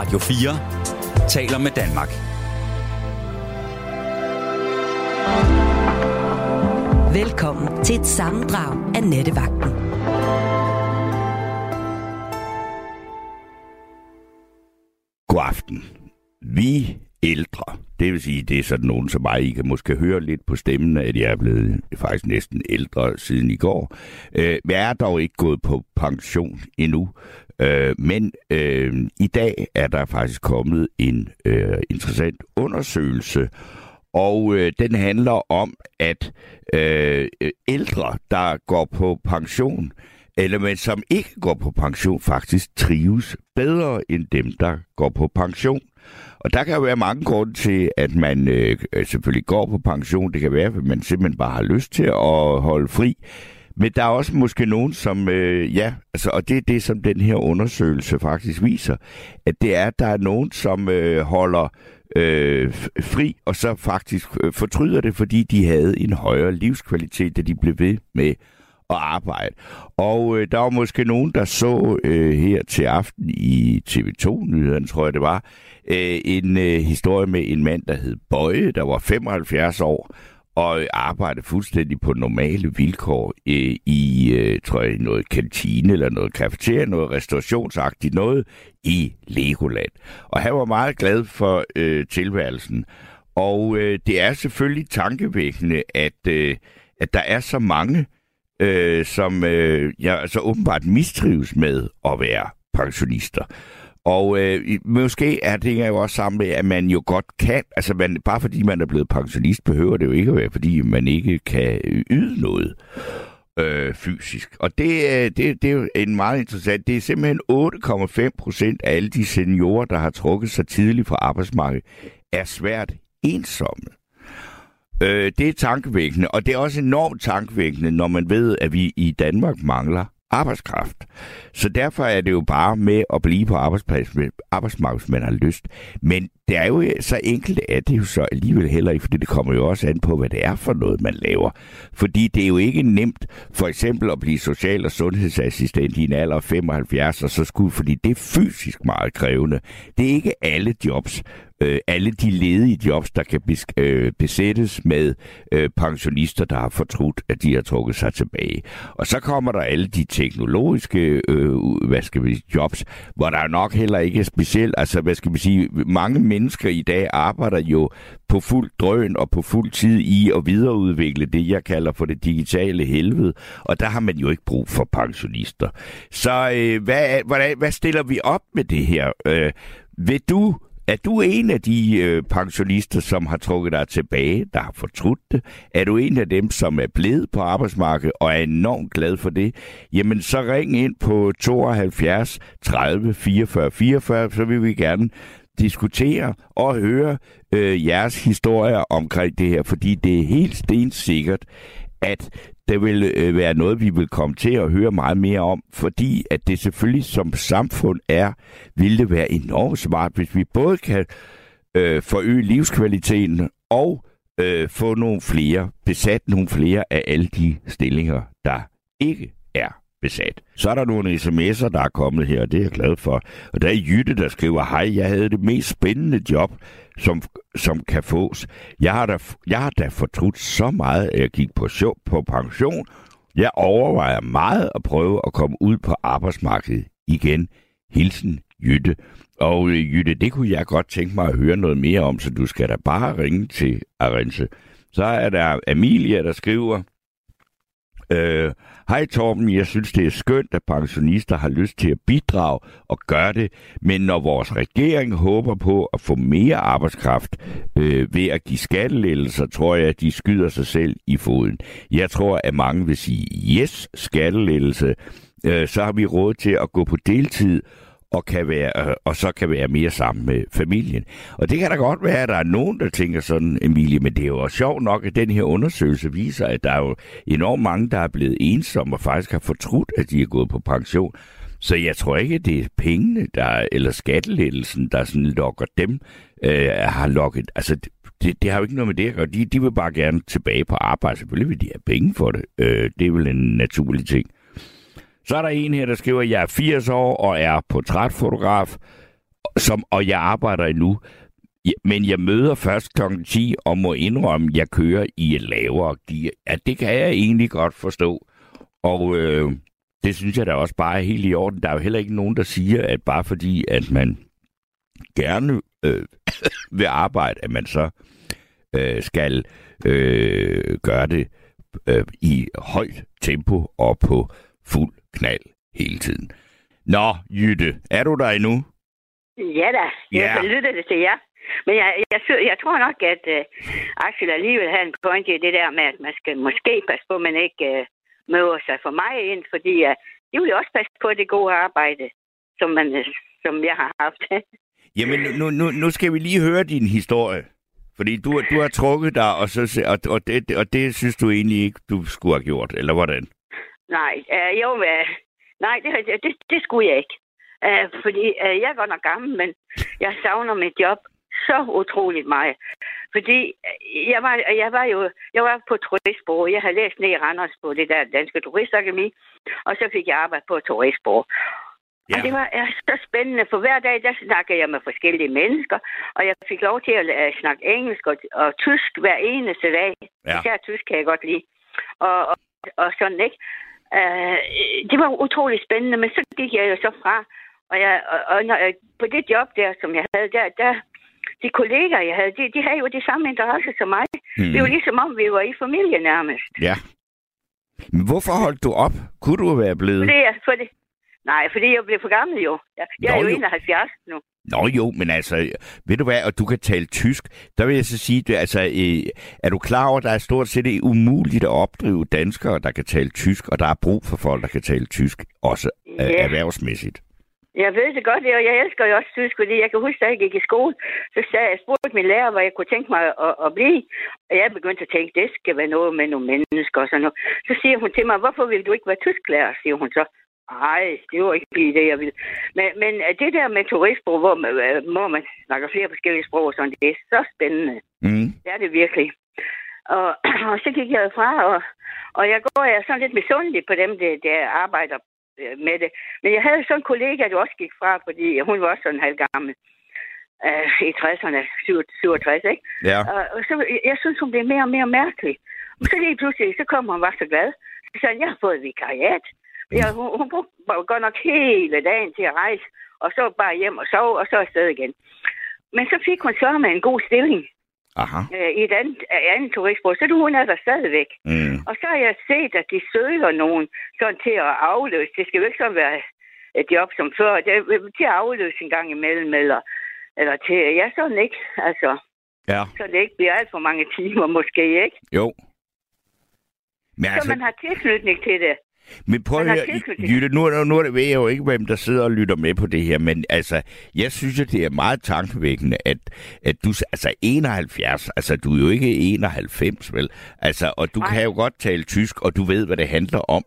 Radio 4 taler med Danmark. Velkommen til et sammendrag af Nettevagten. God aften. Vi ældre, det vil sige, det er sådan nogen som mig, I kan måske høre lidt på stemmen, at jeg er blevet faktisk næsten ældre siden i går. Øh, jeg er dog ikke gået på pension endnu, øh, men øh, i dag er der faktisk kommet en øh, interessant undersøgelse, og øh, den handler om, at øh, ældre, der går på pension, eller men som ikke går på pension, faktisk trives bedre end dem, der går på pension. Og der kan jo være mange grunde til, at man øh, selvfølgelig går på pension. Det kan være, at man simpelthen bare har lyst til at holde fri. Men der er også måske nogen, som, øh, ja, altså, og det er det, som den her undersøgelse faktisk viser, at det er, at der er nogen, som øh, holder øh, fri, og så faktisk øh, fortryder det, fordi de havde en højere livskvalitet, da de blev ved med at arbejde. Og øh, der var måske nogen, der så øh, her til aften i TV2-nyhederne, tror jeg det var, øh, en øh, historie med en mand, der hed Bøje, der var 75 år, og arbejdede fuldstændig på normale vilkår øh, i, øh, tror jeg, noget kantine eller noget kafeteria, noget restaurationsagtigt noget i Legoland. Og han var meget glad for øh, tilværelsen. Og øh, det er selvfølgelig tankevækkende, at, øh, at der er så mange, øh, som øh, ja, altså åbenbart mistrives med at være pensionister. Og øh, måske er det jo også sammen med, at man jo godt kan, altså man, bare fordi man er blevet pensionist, behøver det jo ikke at være, fordi man ikke kan yde noget øh, fysisk. Og det, øh, det, det er jo en meget interessant. Det er simpelthen 8,5 procent af alle de seniorer, der har trukket sig tidligt fra arbejdsmarkedet, er svært ensomme. Øh, det er tankevækkende, og det er også enormt tankevækkende, når man ved, at vi i Danmark mangler arbejdskraft. Så derfor er det jo bare med at blive på arbejdsmarkedet, hvis man har lyst. Men det er jo øh, så enkelt, at det jo så alligevel heller ikke, fordi det kommer jo også an på, hvad det er for noget, man laver. Fordi det er jo ikke nemt for eksempel at blive social- og sundhedsassistent i en alder af 75, og så skulle, fordi det er fysisk meget krævende. Det er ikke alle jobs, øh, alle de ledige jobs, der kan bes, øh, besættes med øh, pensionister, der har fortrudt, at de har trukket sig tilbage. Og så kommer der alle de teknologiske øh, hvad skal vi, jobs, hvor der nok heller ikke er specielt, altså hvad skal vi sige, mange mennesker i dag arbejder jo på fuld drøn og på fuld tid i at videreudvikle det, jeg kalder for det digitale helvede. Og der har man jo ikke brug for pensionister. Så øh, hvad, hvad, hvad stiller vi op med det her? Øh, vil du er du en af de øh, pensionister, som har trukket dig tilbage, der har fortrudt det? Er du en af dem, som er blevet på arbejdsmarkedet og er enormt glad for det? Jamen, så ring ind på 72 30 44 44, så vil vi gerne diskutere og høre øh, jeres historier omkring det her, fordi det er helt stensikkert, at det vil øh, være noget, vi vil komme til at høre meget mere om, fordi at det selvfølgelig som samfund er, vil det være enormt smart, hvis vi både kan øh, forøge livskvaliteten og øh, få nogle flere, besat nogle flere af alle de stillinger, der ikke er besat. Så er der nogle sms'er, der er kommet her, og det er jeg glad for. Og der er Jytte, der skriver, hej, jeg havde det mest spændende job, som, som kan fås. Jeg har, da, jeg har da fortrudt så meget, at jeg gik på, show, på pension. Jeg overvejer meget at prøve at komme ud på arbejdsmarkedet igen. Hilsen Jytte. Og øh, Jytte, det kunne jeg godt tænke mig at høre noget mere om, så du skal da bare ringe til Arense. Så er der Amelia, der skriver, øh, Hej Torben, jeg synes det er skønt, at pensionister har lyst til at bidrage og gøre det, men når vores regering håber på at få mere arbejdskraft øh, ved at give skattelettelser, tror jeg, at de skyder sig selv i foden. Jeg tror, at mange vil sige, yes, skattelettelse, øh, så har vi råd til at gå på deltid og, kan være, øh, og så kan være mere sammen med familien. Og det kan da godt være, at der er nogen, der tænker sådan, Emilie, men det er jo også sjovt nok, at den her undersøgelse viser, at der er jo enormt mange, der er blevet ensomme og faktisk har fortrudt, at de er gået på pension. Så jeg tror ikke, at det er pengene, der, eller skattelettelsen, der sådan lokker dem, øh, har lokket. Altså, det, det har jo ikke noget med det at gøre. De, de vil bare gerne tilbage på arbejde. Selvfølgelig vil de have penge for det. Øh, det er vel en naturlig ting. Så er der en her, der skriver, at jeg er 80 år og er portrætfotograf. som, og jeg arbejder endnu. Men jeg møder først kl. 10 og må indrømme, at jeg kører i et lavere gear. Ja, det kan jeg egentlig godt forstå. Og øh, det synes jeg da også bare er helt i orden. Der er jo heller ikke nogen, der siger, at bare fordi, at man gerne øh, vil arbejde, at man så øh, skal øh, gøre det øh, i højt tempo og på fuld knald hele tiden. Nå, Jytte, er du der endnu? Ja da, jeg Ja. lytter det til jer. Men jeg, jeg, sy- jeg tror nok, at uh, Axel alligevel har en point i det der med, at man skal måske passe på, at man ikke uh, møder sig for meget ind, fordi uh, de vil også passe på det gode arbejde, som, man, uh, som jeg har haft. Jamen, nu, nu, nu skal vi lige høre din historie. Fordi du, du har trukket dig, og, så, og, og, det, og det synes du egentlig ikke, du skulle have gjort, eller hvordan? Nej, uh, jo, uh, nej det, det- det, skulle jeg ikke. Uh, fordi uh, jeg er godt nok gammel, men jeg savner mit job så utroligt meget. Fordi øh, jeg var, jeg var jo jeg var på turistbureau. Jeg havde læst ned i Randers på det der danske turistakademi, og så fik jeg arbejde på turistbureau. Ja. Og det var er så spændende, for hver dag, der snakkede jeg med forskellige mennesker, og jeg fik lov til at uh, snakke engelsk og, og tysk hver eneste dag. Ja. Især tysk kan jeg godt lide. Og, og, og sådan, ikke? Uh, det var utrolig spændende, men så gik jeg jo så fra, og, jeg, og, og når, jeg- på det job der, som jeg havde der, der de kolleger, jeg havde, de, de havde jo de samme interesser som mig. Mm. Det var ligesom om, vi var i familie nærmest. Ja. Men hvorfor holdt du op? Kunne du være blevet? Fordi jeg, for det, nej, fordi jeg blev for gammel jo. Jeg, jeg er Nå, jo jo. 71 nu. Nå jo, men altså, ved du hvad, og du kan tale tysk, der vil jeg så sige, du, altså, øh, er du klar over, at der er stort set det umuligt at opdrive danskere, der kan tale tysk, og der er brug for folk, der kan tale tysk, også øh, Ja. erhvervsmæssigt. Jeg ved det godt, og jeg elsker jo også tysk, fordi jeg kan huske, da jeg gik i skole, så sagde jeg, spurgte min lærer, hvad jeg kunne tænke mig at, at blive. Og jeg begyndte at tænke, det skal være noget med nogle mennesker og sådan noget. Så siger hun til mig, hvorfor vil du ikke være tysklærer, siger hun så. Nej, det var ikke lige det, jeg ville. Men, men det der med turistsprog, hvor man, øh, hvor man snakker flere forskellige sprog, og sådan, det er så spændende. Mm. Det er det virkelig. Og, og så gik jeg fra, og, og jeg går jeg er sådan lidt misundelig på dem, der, der arbejder øh, med det. Men jeg havde sådan en kollega, der også gik fra, fordi hun var også sådan halv gammel. Øh, I 60'erne, 67, ikke? Ja. Og, og så, jeg synes, hun blev mere og mere mærkelig. Og så lige pludselig, så kom hun og var så glad. Så sagde jeg har fået vikariat. Ja, hun, hun brugte godt nok hele dagen til at rejse, og så bare hjem og sove, og så afsted igen. Men så fik hun så med en god stilling Aha. øh, i et andet, øh, andet turistbureau, så hun er der stadigvæk. Mm. Og så har jeg set, at de søger nogen sådan til at afløse. Det skal jo ikke så være et job som før. Det er til at afløse en gang imellem, eller, eller til, ja, sådan ikke. Altså, Ja. så det ikke bliver alt for mange timer måske, ikke? Jo. Men Så altså, man har tilknytning til det. Men prøv at. Jytte, nu, nu det, ved jeg jo ikke, hvem der sidder og lytter med på det her, men altså, jeg synes, at det er meget tankevækkende, at, at du, altså 71, altså du er jo ikke 91, vel? Altså, og du Nej. kan jo godt tale tysk, og du ved, hvad det handler om.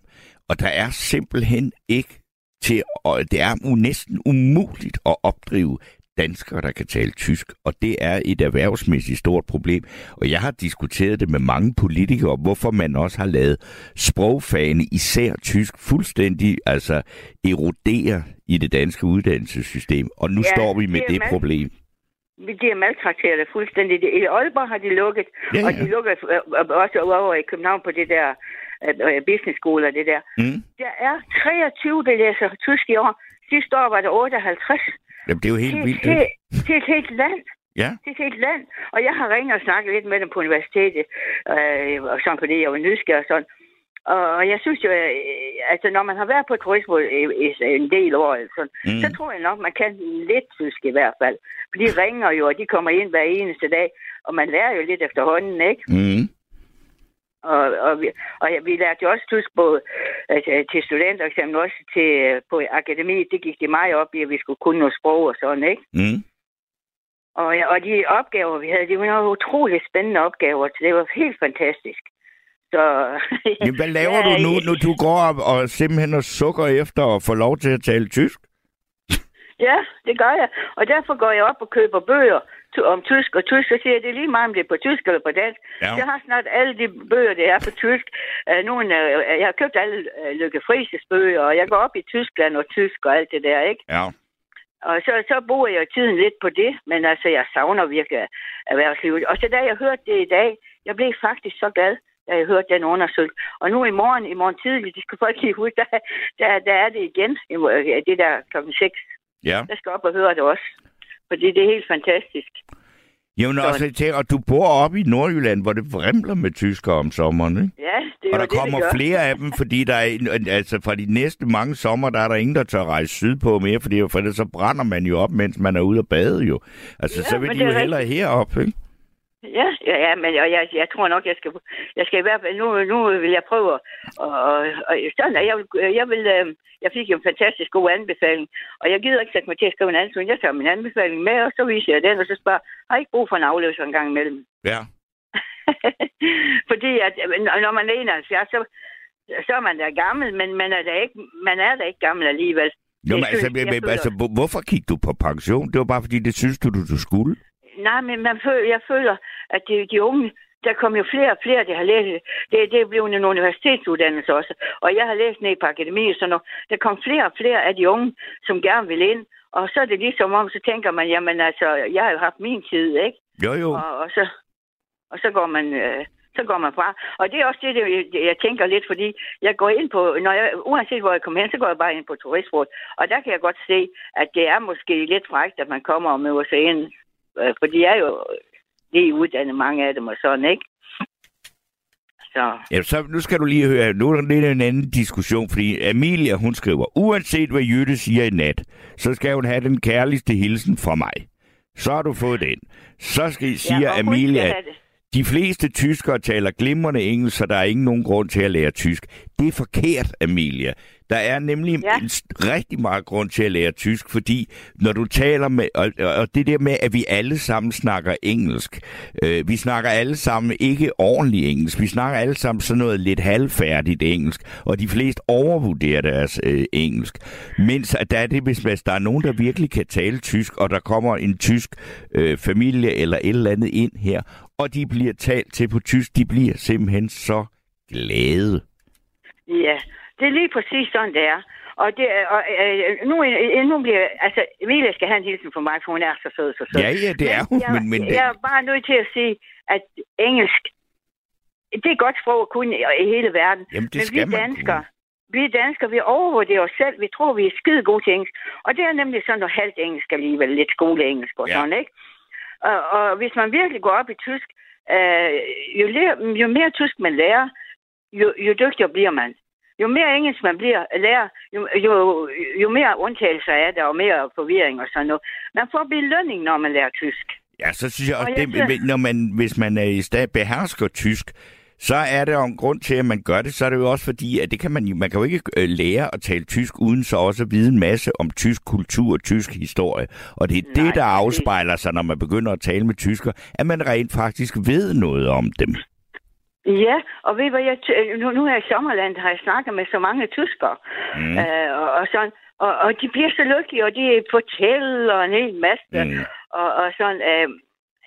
Og der er simpelthen ikke til, og det er næsten umuligt at opdrive danskere, der kan tale tysk, og det er et erhvervsmæssigt stort problem. Og jeg har diskuteret det med mange politikere, hvorfor man også har lavet sprogfagene, især tysk, fuldstændig altså erodere i det danske uddannelsessystem. Og nu Ja, står vi med det det problem. De er maltrakteret fuldstændig. I Aalborg har de lukket, Ja, og ja. de lukker øh, også over i København på det der øh, business school og det der. Mm? Der er 23, der læser tysk i år. Sidste år var der 58. Jamen, det er jo helt Til, vildt. til, Det. til et helt land. Ja. Det er et helt land. Og jeg har ringet og snakket lidt med dem på universitetet, øh, og sådan fordi jeg var nysgerrig og sådan. Og jeg synes jo, øh, altså når man har været på turisme en del år, sådan, mm. så tror jeg nok, man kan lidt tysk i hvert fald. For de ringer jo, og de kommer ind hver eneste dag, og man lærer jo lidt efterhånden, ikke? Mm. Og, og, vi, og ja, vi lærte jo også tysk både altså, til studenter, eksempel også til, øh, på akademiet. Det gik de meget op i, at vi skulle kunne noget sprog og sådan, ikke? Mm. Og, ja, og de opgaver, vi havde, det var nogle utrolig spændende opgaver, så det var helt fantastisk. Så, Jamen, hvad laver Ja, du nu, når du går op og simpelthen og sukker efter at få lov til at tale tysk? Ja, det gør jeg. Og derfor går jeg op og køber bøger om tysk og tysk, og siger, at det er lige meget, om det er på tysk eller på dansk. Ja. Jeg har snart alle de bøger, det er på tysk. Uh, nogle, uh, jeg har købt alle uh, Lykke Frises bøger, og jeg går op i Tyskland og tysk og alt det der, ikke? Ja. Og så, så bruger jeg tiden lidt på det, men altså, jeg savner virkelig erhvervslivet. Og så da jeg hørte det i dag, jeg blev faktisk så glad, da jeg hørte den undersøgelse. Og nu i morgen, i morgen tidlig, det skal folk lige huske, der, der, der er det igen, det der klokken 6. Ja. Jeg skal op og høre det også. Fordi det er helt fantastisk. Jamen Så- også, tænker, og du bor oppe i Nordjylland, hvor det vrimler med tyskere om sommeren, ikke? Ja, det er Og der det, kommer det flere af dem, fordi der er, altså fra de næste mange sommer, der er der ingen, der tør rejse sydpå mere, fordi for ellers så brænder man jo op, mens man er ude at bade jo. Altså, Ja, så vil de det jo er hellere herop, ikke? Ja, ja, ja men jeg, jeg, jeg tror nok, jeg skal, jeg skal i hvert fald, nu, nu vil jeg prøve, og, og, og sådan, jeg vil, jeg vil, øh, jeg fik en fantastisk god anbefaling, og jeg gider ikke sætte mig til at skrive en ansøgning, jeg tager min anbefaling med, og så viser jeg den, og så spørger, har I ikke brug for en afløser en gang imellem? Ja. Fordi at, når man er 71, så, så er man da gammel, men man er da ikke, man er da ikke gammel alligevel. Jo, men altså, synes, jeg men, føler- altså, hvor- hvorfor gik du på pension? Det var bare fordi, det synes du, du, du skulle. Nej, men man føler, jeg føler, at de, de unge, der kommer jo flere og flere, der har læst. Det, det er blevet en universitetsuddannelse også. Og jeg har læst ned på akademi og sådan noget. Der kom flere og flere af de unge, som gerne vil ind. Og så er det ligesom om, så tænker man, jamen altså, jeg har jo haft min tid, ikke? Jo, jo. Og, og, så, og så går man... Øh, så går man fra. Og det er også det, det, jeg tænker lidt, fordi jeg går ind på, når jeg, uanset hvor jeg kommer hen, så går jeg bare ind på turistrådet. Og der kan jeg godt se, at det er måske lidt frækt, at man kommer ind. Øh, For de er jo lige uddannet, mange af dem og sådan, ikke? Så, Ja, så nu skal du lige høre, nu er der lidt en anden diskussion, fordi Amelia, hun skriver, uanset hvad Jytte siger i nat, så skal hun have den kærligste hilsen fra mig. Så har du fået den. Så skal, siger hun Amelia, skal. De fleste tyskere taler glimrende engelsk, så der er ikke nogen grund til at lære tysk. Det er forkert, Amelia. Der er nemlig Ja. en rigtig meget grund til at lære tysk, fordi når du taler med, og, og det der med, at vi alle sammen snakker engelsk, øh, vi snakker alle sammen ikke ordentligt engelsk, vi snakker alle sammen sådan noget lidt halvfærdigt engelsk, og de fleste overvurderer deres øh, engelsk. Mens at der er det, hvis, hvis der er nogen, der virkelig kan tale tysk, og der kommer en tysk øh, familie eller et eller andet ind her, og de bliver talt til på tysk, de bliver simpelthen så glade. Ja, det er lige præcis sådan, det er. Og, det, og øh, nu, øh, nu bliver, altså, Emilia skal have en hilsen fra mig, for hun er så sød, så sød. Ja, ja, det er hun, jeg, men, men jeg er bare nødt til at sige, at engelsk, det er et godt sprog at kunne i, hele verden. jamen, det Men skal vi man danskere, vi danskere, vi overvurderer os selv. Vi tror, vi er skide gode til engelsk. Og det er nemlig sådan noget halvt engelsk alligevel, lidt skoleengelsk og Ja. sådan, ikke? Og, og hvis man virkelig går op i tysk, øh, jo, lærer, jo mere tysk man lærer, jo, jo dygtigere bliver man. Jo mere engelsk man bliver lærer, jo, jo, jo mere undtagelser er der, og mere forvirring og sådan noget. Man får belønning, når man lærer tysk. Ja, så synes jeg Og også, jeg det, synes- når man, hvis man er i stand behersker tysk, så er jo en grund til, at man gør det. Så er det jo også fordi, at det kan man, man kan jo ikke øh, lære at tale tysk, uden så også at vide en masse om tysk kultur og tysk historie. Og det er Nej, det, der afspejler sig, når man begynder at tale med tysker, at man rent faktisk ved noget om dem. Ja, og ved hvad, jeg, t- nu, nu her i Sommerland har jeg snakket med så mange tyskere, Mm. øh, og, og sådan, og, og de bliver så lykkelige, og de fortæller en hel masse, Mm. og, og sådan, øh,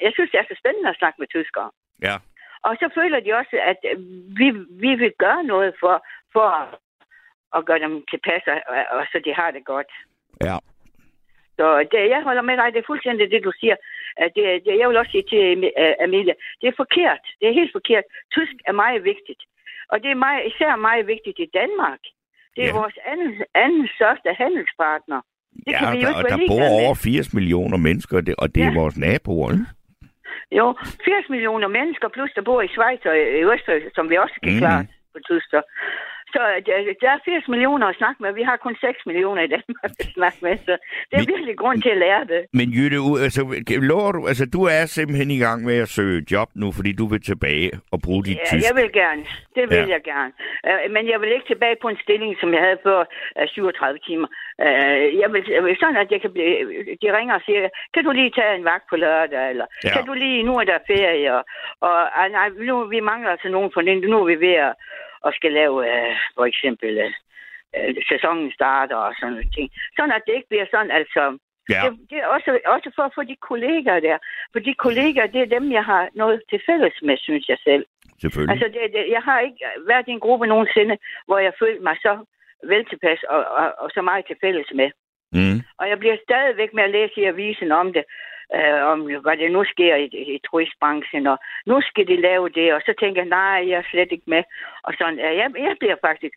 jeg synes, det er så spændende at snakke med tyskere. Ja. Og så føler de også, at øh, vi, vi vil gøre noget for, for at gøre dem tilpas, og, og så de har det godt. Ja. Så det, jeg holder med dig, det er fuldstændig det, du siger. Det, det, jeg vil også sige til øh, Amelia, det er forkert. Det er helt forkert. Tysk er meget vigtigt. Og det er meget, især meget vigtigt i Danmark. Det er Ja. vores anden, anden største handelspartner. Det ja, kan vi jo der, og være der ligeglade bor med. over 80 millioner mennesker, og det, og det er Ja. vores naboer. Ikke? Jo, 80 millioner mennesker, plus der bor i Schweiz og i Østrig, som vi også kan Mhm. klare på tysk. Så, der, er 80 millioner at snakke med. Vi har kun 6 millioner i Danmark at snakke med, så det er Vi- virkelig grund til at lære det. Men Jytte, altså, lover du, altså, du er simpelthen i gang med at søge job nu, fordi du vil tilbage og bruge dit Ja, tysk. jeg vil gerne. Det vil Ja. jeg gerne. Uh, men jeg vil ikke tilbage på en stilling, som jeg havde før uh, 37 timer. Uh, jeg, vil, sådan, at jeg kan blive, de ringer og siger, kan du lige tage en vagt på lørdag, eller Ja. kan du lige, nu er der ferie, og, og nej, nu, vi mangler altså nogen for den, nu er vi ved at, at skal lave, uh, for eksempel, uh, uh, sæsonen starter og sådan noget ting. Sådan, at det ikke bliver sådan, altså, Ja, det, det er også, også for at få de kollegaer der. For de kollegaer, det er dem, jeg har noget til fælles med, synes jeg selv. selvfølgelig. Altså, det, det, jeg har ikke været i en gruppe nogensinde, hvor jeg følte mig så vel tilpas og, og, og så meget til fælles med. Mm. Og jeg bliver stadigvæk med at læse i avisen om det, øh, om hvad det nu sker i, i turistbranchen, og nu skal de lave det, og så tænker jeg, nej, jeg er slet ikke med. Og sådan, øh, jeg, jeg bliver faktisk,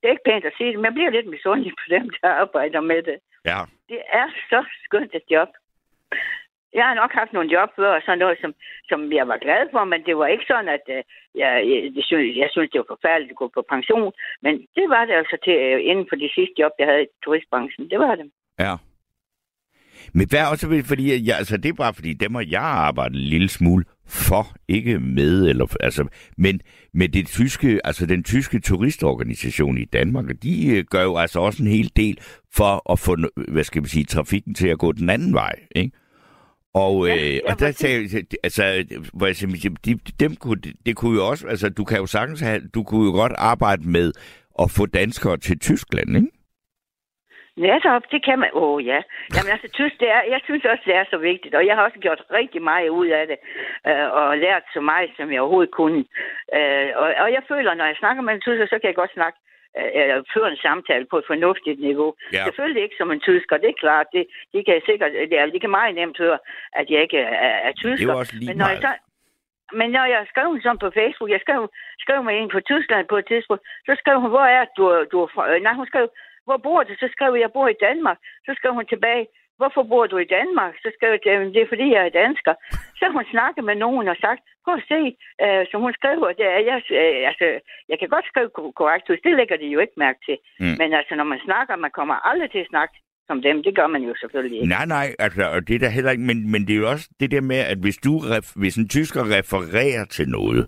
det er ikke pænt at sige det, men jeg bliver lidt misundelig på dem, der arbejder med det. Ja. Det er så skønt et job. Jeg har nok haft nogle job før, og sådan noget, som, som jeg var glad for, men det var ikke sådan, at uh, jeg, jeg, synes, jeg synes, det var forfærdeligt at gå på pension. Men det var det altså til, uh, inden for de sidste job, jeg havde i turistbranchen. Det var det. Ja. Men hvad også fordi jeg, altså det er bare fordi dem har jeg arbejdet en lille smule for, ikke med, eller, altså, men med det tyske, altså den tyske turistorganisation i Danmark, og de øh, gør jo altså også en hel del for at få, hvad skal man sige, trafikken til at gå den anden vej, ikke? Og, Ja, øh, og der sagde, altså, hvor jeg siger, de, dem kunne, det kunne jo også, altså, du kan jo sagtens have, du kunne jo godt arbejde med at få danskere til Tyskland, ikke? Netop, det kan man. Åh oh, ja. Jamen altså, tysk, det er, jeg synes også, det er så vigtigt, og jeg har også gjort rigtig meget ud af det, øh, og lært så meget, som jeg overhovedet kunne. Øh, og, og jeg føler, når jeg snakker med en tysker, så kan jeg godt snakke øh, eller føre en samtale på et fornuftigt niveau. Ja. Selvfølgelig ikke som en tysker, det er klart. Det, de kan sikkert, det, er, de kan meget nemt høre, at jeg ikke er, er tysker. Det er også lige men når jeg meget. så, men når jeg skrev sådan på Facebook, jeg skrev, skrev med en på Tyskland på et tidspunkt, så skrev hun, hvor er du, du er fra? Øh, Nej, hun skrev, hvor bor du? Så skrev jeg, jeg bor i Danmark. Så skrev hun tilbage, hvorfor bor du i Danmark? Så skrev jeg, "Jamen, det er fordi, jeg er dansker. Så hun snakket med nogen og sagt, prøv at se, øh, som hun skriver, det er, jeg, øh, altså, jeg kan godt skrive ko- korrekt, det lægger de jo ikke mærke til. Mm. Men altså, når man snakker, man kommer aldrig til at snakke som dem, det gør man jo selvfølgelig ikke. Nej, nej, altså, og det er der heller ikke, men, men det er jo også det der med, at hvis du, hvis en tysker refererer til noget,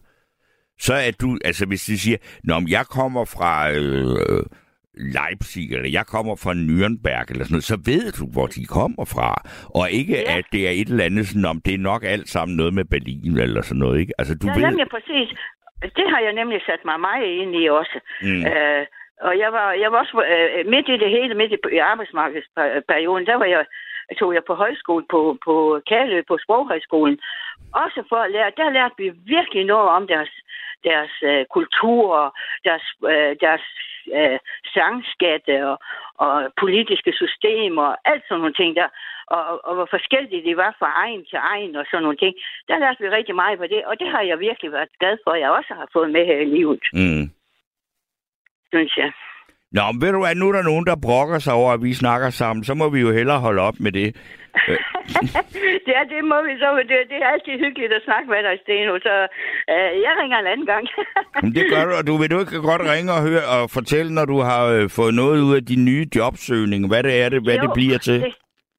så er du, altså hvis de siger, Nå, men jeg kommer fra øh, Leipzig, eller jeg kommer fra Nürnberg, eller sådan noget, så ved du, hvor de kommer fra. Og ikke, ja. At det er et eller andet sådan, om det er nok alt sammen noget med Berlin, eller sådan noget, ikke? Altså, du ja, ved... nemlig præcis. Det har jeg nemlig sat mig meget ind i også. Mm. Øh, og jeg var, jeg var også øh, midt i det hele, midt i, i arbejdsmarkedsperioden, der var jeg, tog jeg på højskole på, på Kalø, på Sproghøjskolen. Også for at lære, der lærte vi virkelig noget om deres, deres øh, kultur, deres, øh, deres øh, sangskatte og, og politiske systemer, og alt sådan nogle ting der. Og, og, hvor forskellige de var fra egen til egen og sådan nogle ting. Der lærte vi rigtig meget på det, og det har jeg virkelig været glad for, at jeg også har fået med her i livet, Mm. synes jeg. Nå, men ved du hvad, nu er der nogen, der brokker sig over, at vi snakker sammen, så må vi jo hellere holde op med det. ja, det må vi så. Det, det er altid hyggeligt at snakke med dig, Steno. Så øh, jeg ringer en anden gang. Men det gør du, og du vil du ikke godt ringe og høre og fortælle, når du har øh, fået noget ud af din nye jobsøgning, hvad det er, det, hvad Jo, det bliver til. Det,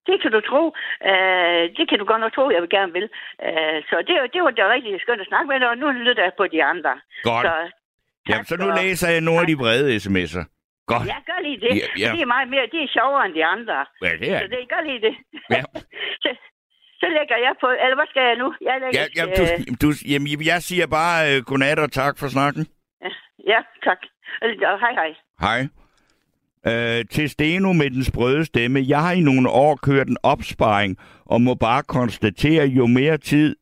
det kan du tro. Øh, det kan du godt nok tro, jeg vil gerne vil. Øh, så det, det var da rigtig skønt at snakke med dig, og nu lytter jeg på de andre. Godt. Så, Jamen, så nu og- læser jeg nogle af de brede sms'er. Godt. Ja, gør lige det. Ja, ja. Det er meget mere, det er sjovere end de andre. Ja, det er Så det. gør lige det. Ja. så, så lægger jeg på, eller hvad skal jeg nu? Jeg lægger, Ja, ja, øh, du, du, jamen, jeg siger bare øh, godnat og tak for snakken. ja, tak. Og, og hej, hej. Hej. Øh, til Steno med den sprøde stemme. Jeg har i nogle år kørt en opsparing og må bare konstatere, jo mere tid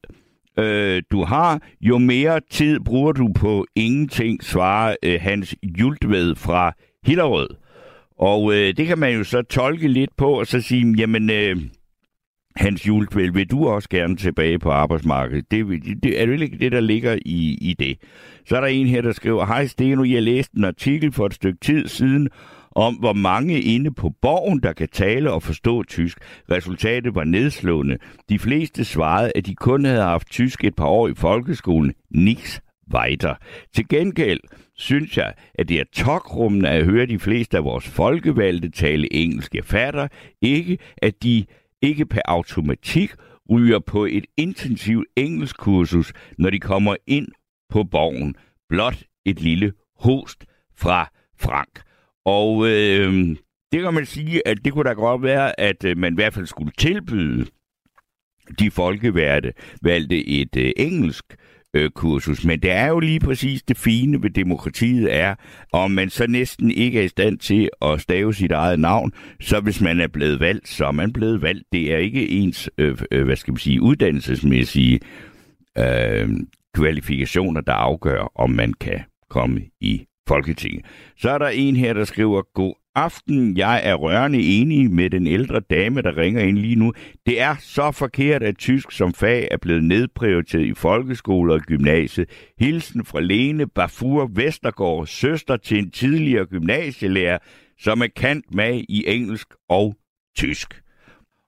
øh, du har, jo mere tid bruger du på ingenting, svarer øh, Hans Jultved fra Hillerød. Og øh, det kan man jo så tolke lidt på og så sige, jamen øh, Hans Julekvæl, vil du også gerne tilbage på arbejdsmarkedet? Det, det, det er jo ikke det, der ligger i, i det. Så er der en her, der skriver, Hej Steno, jeg læste en artikel for et stykke tid siden om, hvor mange inde på borgen, der kan tale og forstå tysk. Resultatet var nedslående. De fleste svarede, at de kun havde haft tysk et par år i folkeskolen. Niks weiter. Til gengæld synes jeg, at det er tokrummende at høre de fleste af vores folkevalgte tale engelsk. Jeg fatter ikke, at de ikke per automatik ryger på et intensivt engelskkursus, når de kommer ind på borgen. Blot et lille host fra Frank. Og øh, det kan man sige, at det kunne da godt være, at øh, man i hvert fald skulle tilbyde de folkevalgte valgte et øh, engelsk øh, kursus. Men det er jo lige præcis det fine ved demokratiet er, om man så næsten ikke er i stand til at stave sit eget navn, så hvis man er blevet valgt, så er man blevet valgt. Det er ikke ens, øh, øh, hvad skal man sige, uddannelsesmæssige øh, kvalifikationer, der afgør, om man kan komme i Folketinget. Så er der en her, der skriver, god aften. Jeg er rørende enig med den ældre dame, der ringer ind lige nu. Det er så forkert, at tysk som fag er blevet nedprioriteret i folkeskoler og gymnasiet. Hilsen fra Lene Bafur Vestergaard, søster til en tidligere gymnasielærer, som er kant med i engelsk og tysk.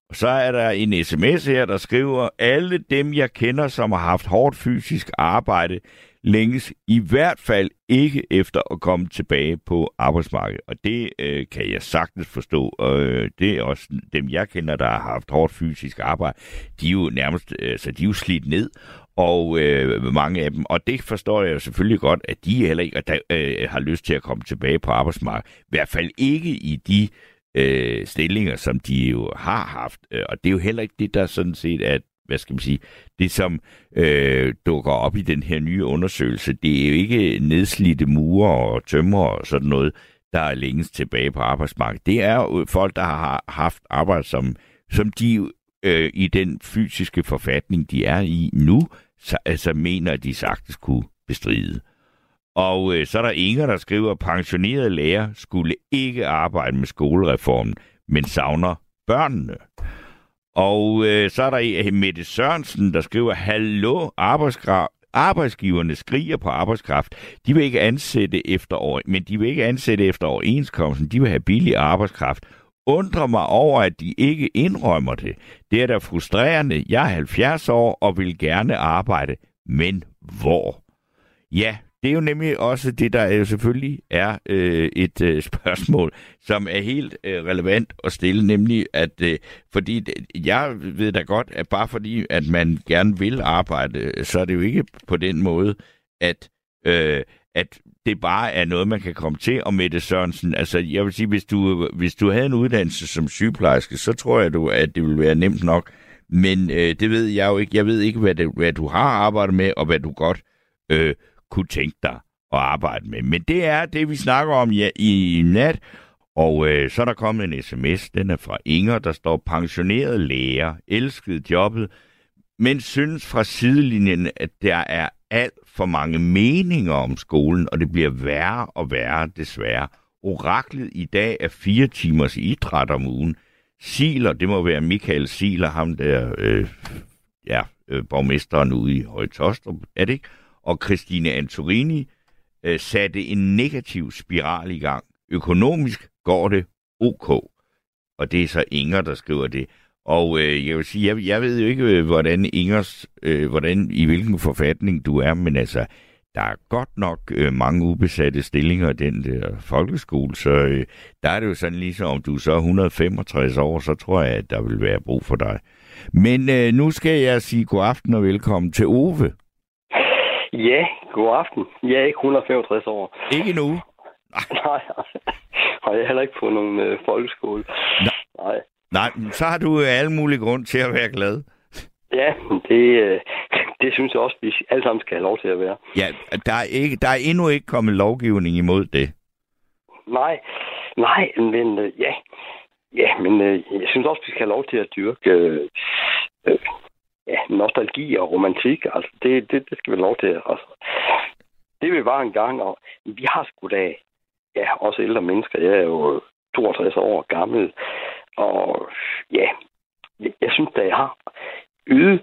Og så er der en sms her, der skriver, alle dem, jeg kender, som har haft hårdt fysisk arbejde, længes i hvert fald ikke efter at komme tilbage på arbejdsmarkedet. Og det øh, kan jeg sagtens forstå. Og øh, det er også dem, jeg kender, der har haft hårdt fysisk arbejde. De er jo nærmest øh, så de er jo slidt ned, og øh, mange af dem. Og det forstår jeg jo selvfølgelig godt, at de heller ikke der, øh, har lyst til at komme tilbage på arbejdsmarkedet. I hvert fald ikke i de øh, stillinger, som de jo har haft. Øh, og det er jo heller ikke det, der sådan set er hvad skal man sige, det som øh, dukker op i den her nye undersøgelse, det er jo ikke nedslidte murer og tømmer og sådan noget, der er længst tilbage på arbejdsmarkedet. Det er jo folk, der har haft arbejde, som, som de øh, i den fysiske forfatning, de er i nu, så, altså mener, at de sagtens kunne bestride. Og øh, så er der Inger, der skriver, at pensionerede lærer skulle ikke arbejde med skolereformen, men savner børnene. Og øh, så er der øh, Mette Sørensen, der skriver, Hallo, arbejdsgiverne skriger på arbejdskraft. De vil ikke ansætte efter år, men de vil ikke ansætte efter overenskomsten. De vil have billig arbejdskraft. Undrer mig over, at de ikke indrømmer det. Det er da frustrerende. Jeg er 70 år og vil gerne arbejde. Men hvor? Ja, det er jo nemlig også det, der jo selvfølgelig er øh, et øh, spørgsmål, som er helt øh, relevant at stille, nemlig at, øh, fordi det, jeg ved da godt, at bare fordi, at man gerne vil arbejde, så er det jo ikke på den måde, at, øh, at det bare er noget, man kan komme til. Og Mette Sørensen, altså jeg vil sige, hvis du, hvis du havde en uddannelse som sygeplejerske, så tror jeg, du, at det ville være nemt nok. Men øh, det ved jeg jo ikke. Jeg ved ikke, hvad, det, hvad du har arbejdet med, og hvad du godt øh, kunne tænke dig at arbejde med. Men det er det, vi snakker om ja, i, i nat. Og øh, så er der kommet en sms, den er fra Inger, der står pensioneret læger, elskede jobbet, men synes fra sidelinjen, at der er alt for mange meninger om skolen, og det bliver værre og værre desværre. Oraklet i dag er fire timers idræt om ugen. Siler, det må være Michael Siler, ham der, øh, ja, øh, borgmesteren ude i Højtostrup, er det ikke? Og Christine Antorini øh, satte en negativ spiral i gang. Økonomisk går det ok. Og det er så Inger, der skriver det. Og øh, jeg vil sige, jeg, jeg ved jo ikke, øh, hvordan Ingers, øh, hvordan, i hvilken forfatning du er, men altså, der er godt nok øh, mange ubesatte stillinger i den der folkeskole, så øh, der er det jo sådan ligesom, om du så er 165 år, så tror jeg, at der vil være brug for dig. Men øh, nu skal jeg sige god aften og velkommen til Ove. Ja, god aften. Jeg er ikke 165 år. Ikke nu? Nej, og jeg er heller ikke på nogen øh, folkeskole. Nej. Nej. Nej, så har du alle mulige grund til at være glad. Ja, det, øh, det synes jeg også, vi alle sammen skal have lov til at være. Ja, der er, ikke, der er endnu ikke kommet lovgivning imod det. Nej, nej, men øh, ja. Ja, men øh, jeg synes også, vi skal have lov til at dyrke øh, øh, ja, nostalgi og romantik. Altså, det, det, det skal vi lov til. Altså, det vil bare en gang, og vi har sgu da, ja, også ældre mennesker. Jeg er jo 62 år gammel, og ja, jeg, jeg synes da, jeg har ydet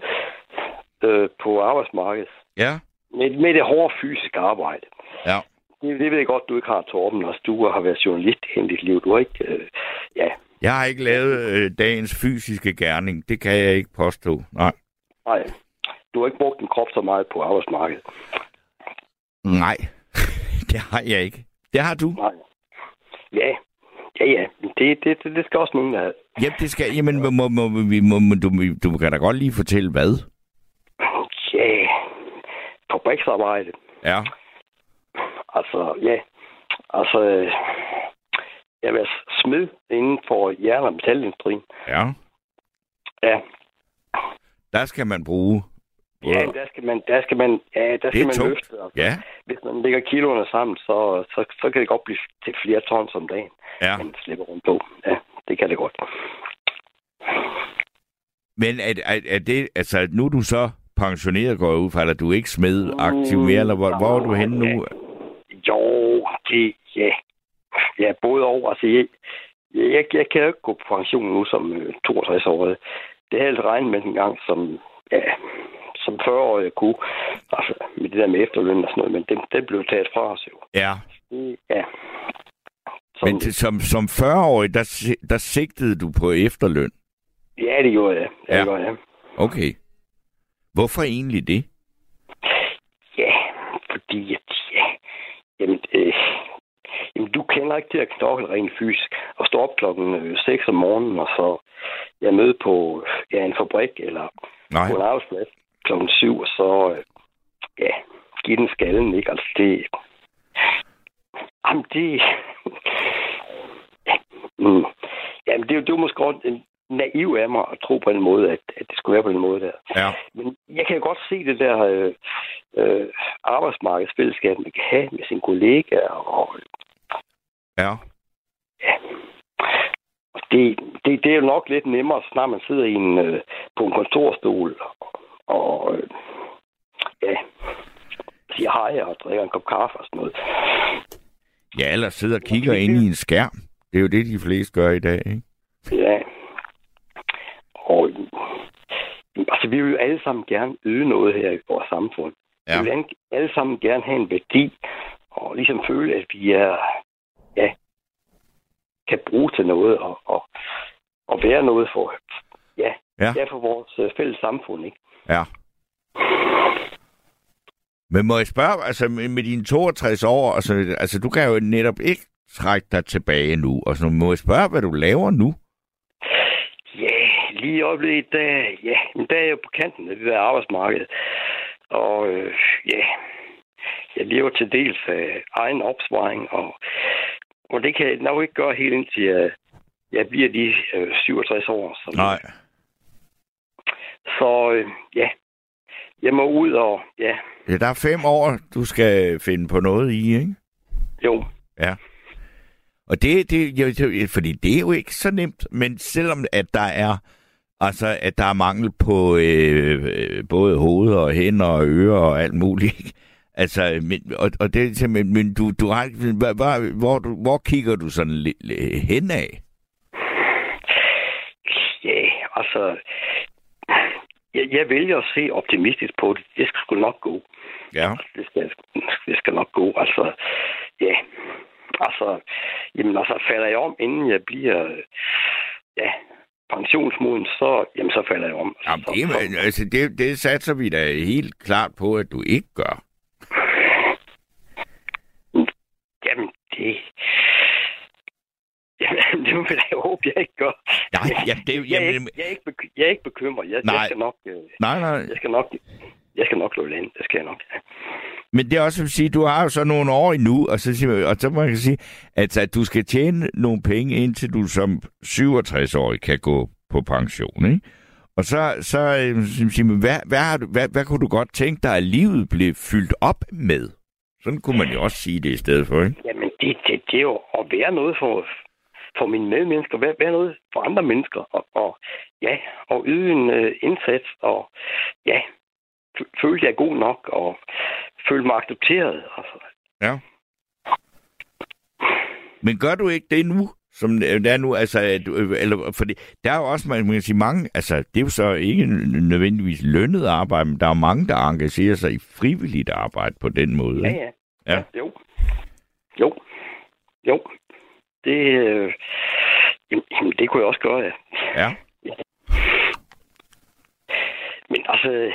øh, på arbejdsmarkedet. Ja. Med, med det hårde fysiske arbejde. Ja. Det, det ved jeg godt, du ikke har, Torben. Altså, du har været journalist i dit liv. Du har ikke... Øh, ja. Jeg har ikke lavet øh, dagens fysiske gerning. Det kan jeg ikke påstå. Nej. Nej. Du har ikke brugt din krop så meget på arbejdsmarkedet. Nej, det har jeg ikke. Det har du? Nej. Ja, ja, ja. Det, det, det, det skal også nogen have. Jamen, det skal, jamen må, må, må, må, må, du, du kan da godt lige fortælle, hvad? Ja, fabriksarbejde. Ja. Altså, ja. Altså, jeg var smed inden for jern- og metalindustrien. Ja. Ja, der skal man bruge... Ja, der skal man, der skal man, ja, der skal man tungt. løfte. Altså. Ja. Hvis man lægger kiloerne sammen, så, så, så kan det godt blive til flere tons om dagen. Ja. Man slipper rundt på. Ja, det kan det godt. Men er, er, er det, altså nu er du så pensioneret, går ud fra, eller du er ikke smed aktiv mere, eller hvor, hvor er du henne nu? Jo, det, ja. ja, både over. Altså, jeg, jeg, jeg kan jo ikke gå på pension nu som øh, 62-årig. Det havde jeg altså regnet med en gang som, ja, som 40-årig kunne. Altså, med det der med efterløn og sådan noget. Men det, det blev taget fra os jo. Ja. Det, ja. Som, Men det, som, som 40-årig, der, der sigtede du på efterløn. Ja, det gjorde jeg. Ja, Ja. det gjorde jeg. Okay. Hvorfor egentlig det? Ja, fordi at, ja, jamen, øh, jamen, du kender ikke til at knokle rent fysisk og stå op klokken øh, 6 om morgenen, og så ja, møde på ja, en fabrik eller Nej. på en arbejdsplads klokken 7, og så øh, ja, give den skallen, ikke? Altså, det... Jamen, det... ja, mm, jamen, det, er jo- det jo måske godt en naiv af mig at tro på en måde, at, at det skulle være på den måde der. Ja. Men jeg kan jo godt se det der øh, øh, arbejdsmarkedsfællesskab, man kan have med sine kollegaer. Og, Ja. det, det, det er jo nok lidt nemmere, snart man sidder i en, øh, på en kontorstol og, øh, ja, siger hej og drikker en kop kaffe og sådan noget. Ja, eller sidder og kigger ind i en skærm. Det er jo det, de fleste gør i dag, ikke? Ja. Og altså, vi vil jo alle sammen gerne yde noget her i vores samfund. Ja. Vi vil alle- sammen gerne have en værdi, og ligesom føle, at vi er, kan bruge til noget, og, og, og være noget for, ja, Ja. ja. for vores øh, fælles samfund, ikke? Ja. Men må jeg spørge, altså med med dine 62 år, altså, altså du kan jo netop ikke trække dig tilbage nu, og så må jeg spørge, hvad du laver nu? Ja, lige i øjeblikket, der, ja, men der er jeg på kanten af det der arbejdsmarked. Og øh, ja, jeg lever til dels af egen opsparing, og, og det kan jeg nok ikke gøre helt indtil jeg, jeg bliver de øh, 67 år. Så, så øh, ja, jeg må ud og, ja, Ja, der er fem år, du skal finde på noget i, ikke? jo, Ja. Og det, det, det, fordi det er jo ikke så nemt, men selvom at der er, altså, at der er mangel på øh, øh, både hoved og hænder og ører og alt muligt, ikke? Altså, men, og, og det er simpelthen, men du, du har, hvor, hvor, hvor, kigger du sådan lidt lidt hen af? ja, altså, jeg, jeg vælger at se optimistisk på det. Det skal sgu nok gå. Ja. det skal, det skal nok gå. Altså, ja. Altså, jamen, altså, falder jeg om, inden jeg bliver, ja, pensionsmoden, så, jamen, så falder jeg om. Jamen, så, det, så, altså, det, det satser vi da helt klart på, at du ikke gør. Jamen, det... Jamen, det vil jeg håbe, jeg ikke gør. Nej, ja, det, Jeg er, jamen, ikke, jeg, er ikke, beky- jeg er ikke bekymret. Jeg, Nej. jeg skal nok... øh, nej, nej. Jeg skal nok... Jeg skal nok det ind. Det skal jeg nok. Men det er også at sige, du har jo så nogle år endnu, og så, siger og så må man sige, at, at du skal tjene nogle penge, indtil du som 67-årig kan gå på pension, ikke? Og så, så øh, siger man, hvad, hvad, har du, hvad, hvad kunne du godt tænke dig, at livet blev fyldt op med? Sådan kunne man jo også sige det i stedet for, ikke? Jamen, det, det, det er jo at være noget for, for mine medmennesker, være, være noget for andre mennesker, og, og ja, og yde en uh, indsats, og ja, føle, jeg er god nok, og føle mig accepteret. Altså. Ja. Men gør du ikke det nu? Som det er nu, altså, at du- eller, fordi der er jo også, man kan sige, mange, altså, det er jo så ikke nødvendigvis lønnet arbejde, men der er mange, der engagerer sig i frivilligt arbejde på den måde. Ja, ikke? ja. Ja. Jo. Jo. Jo. Det, øh, jamen, det kunne jeg også gøre, ja. Ja. Men altså,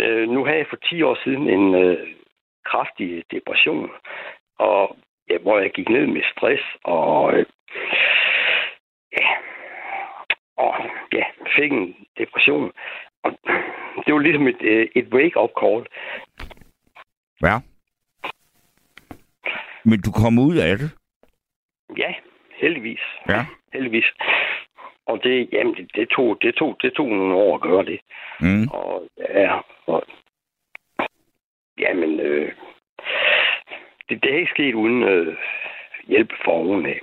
øh, nu havde jeg for 10 år siden en øh, kraftig depression, og ja, hvor jeg gik ned med stress, og øh, ja, og ja, fik en depression. Og det var ligesom et, øh, et wake-up call. Ja. Men du kom ud af det. Ja, heldigvis. Ja. Heldigvis. Og det, jamen, det, det, tog, det, tog, det tog nogle år at gøre det. Mm. Og ja, og, jamen, øh, det, det er ikke sket uden øh, hjælp fra oven af.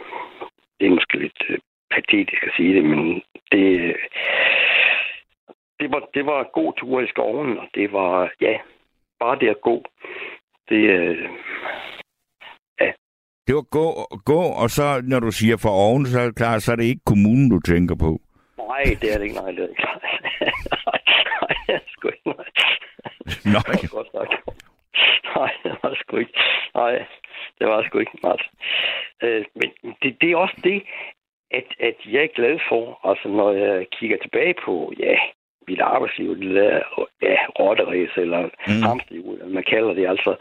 Det er måske lidt øh, patetisk at sige det, men det, øh, det, var, det var god tur i skoven, og det var, ja, bare det at gå. Det, øh, ja, Det var gå, gå, og så når du siger for oven, så er det klart, så er det ikke kommunen, du tænker på. Nej, det er det ikke. Nej, det er det ikke. nej, nej, er sgu ikke. Nej. Nej. Det var godt sagt. Nej, det var sgu ikke. Nej, det var sgu ikke. Nej. Øh, men det, det er også det, at, at jeg er glad for, altså når jeg kigger tilbage på, ja, mit arbejdsliv, det der, ja, rotteræs eller mm. hamsterhjul, eller man kalder det, altså,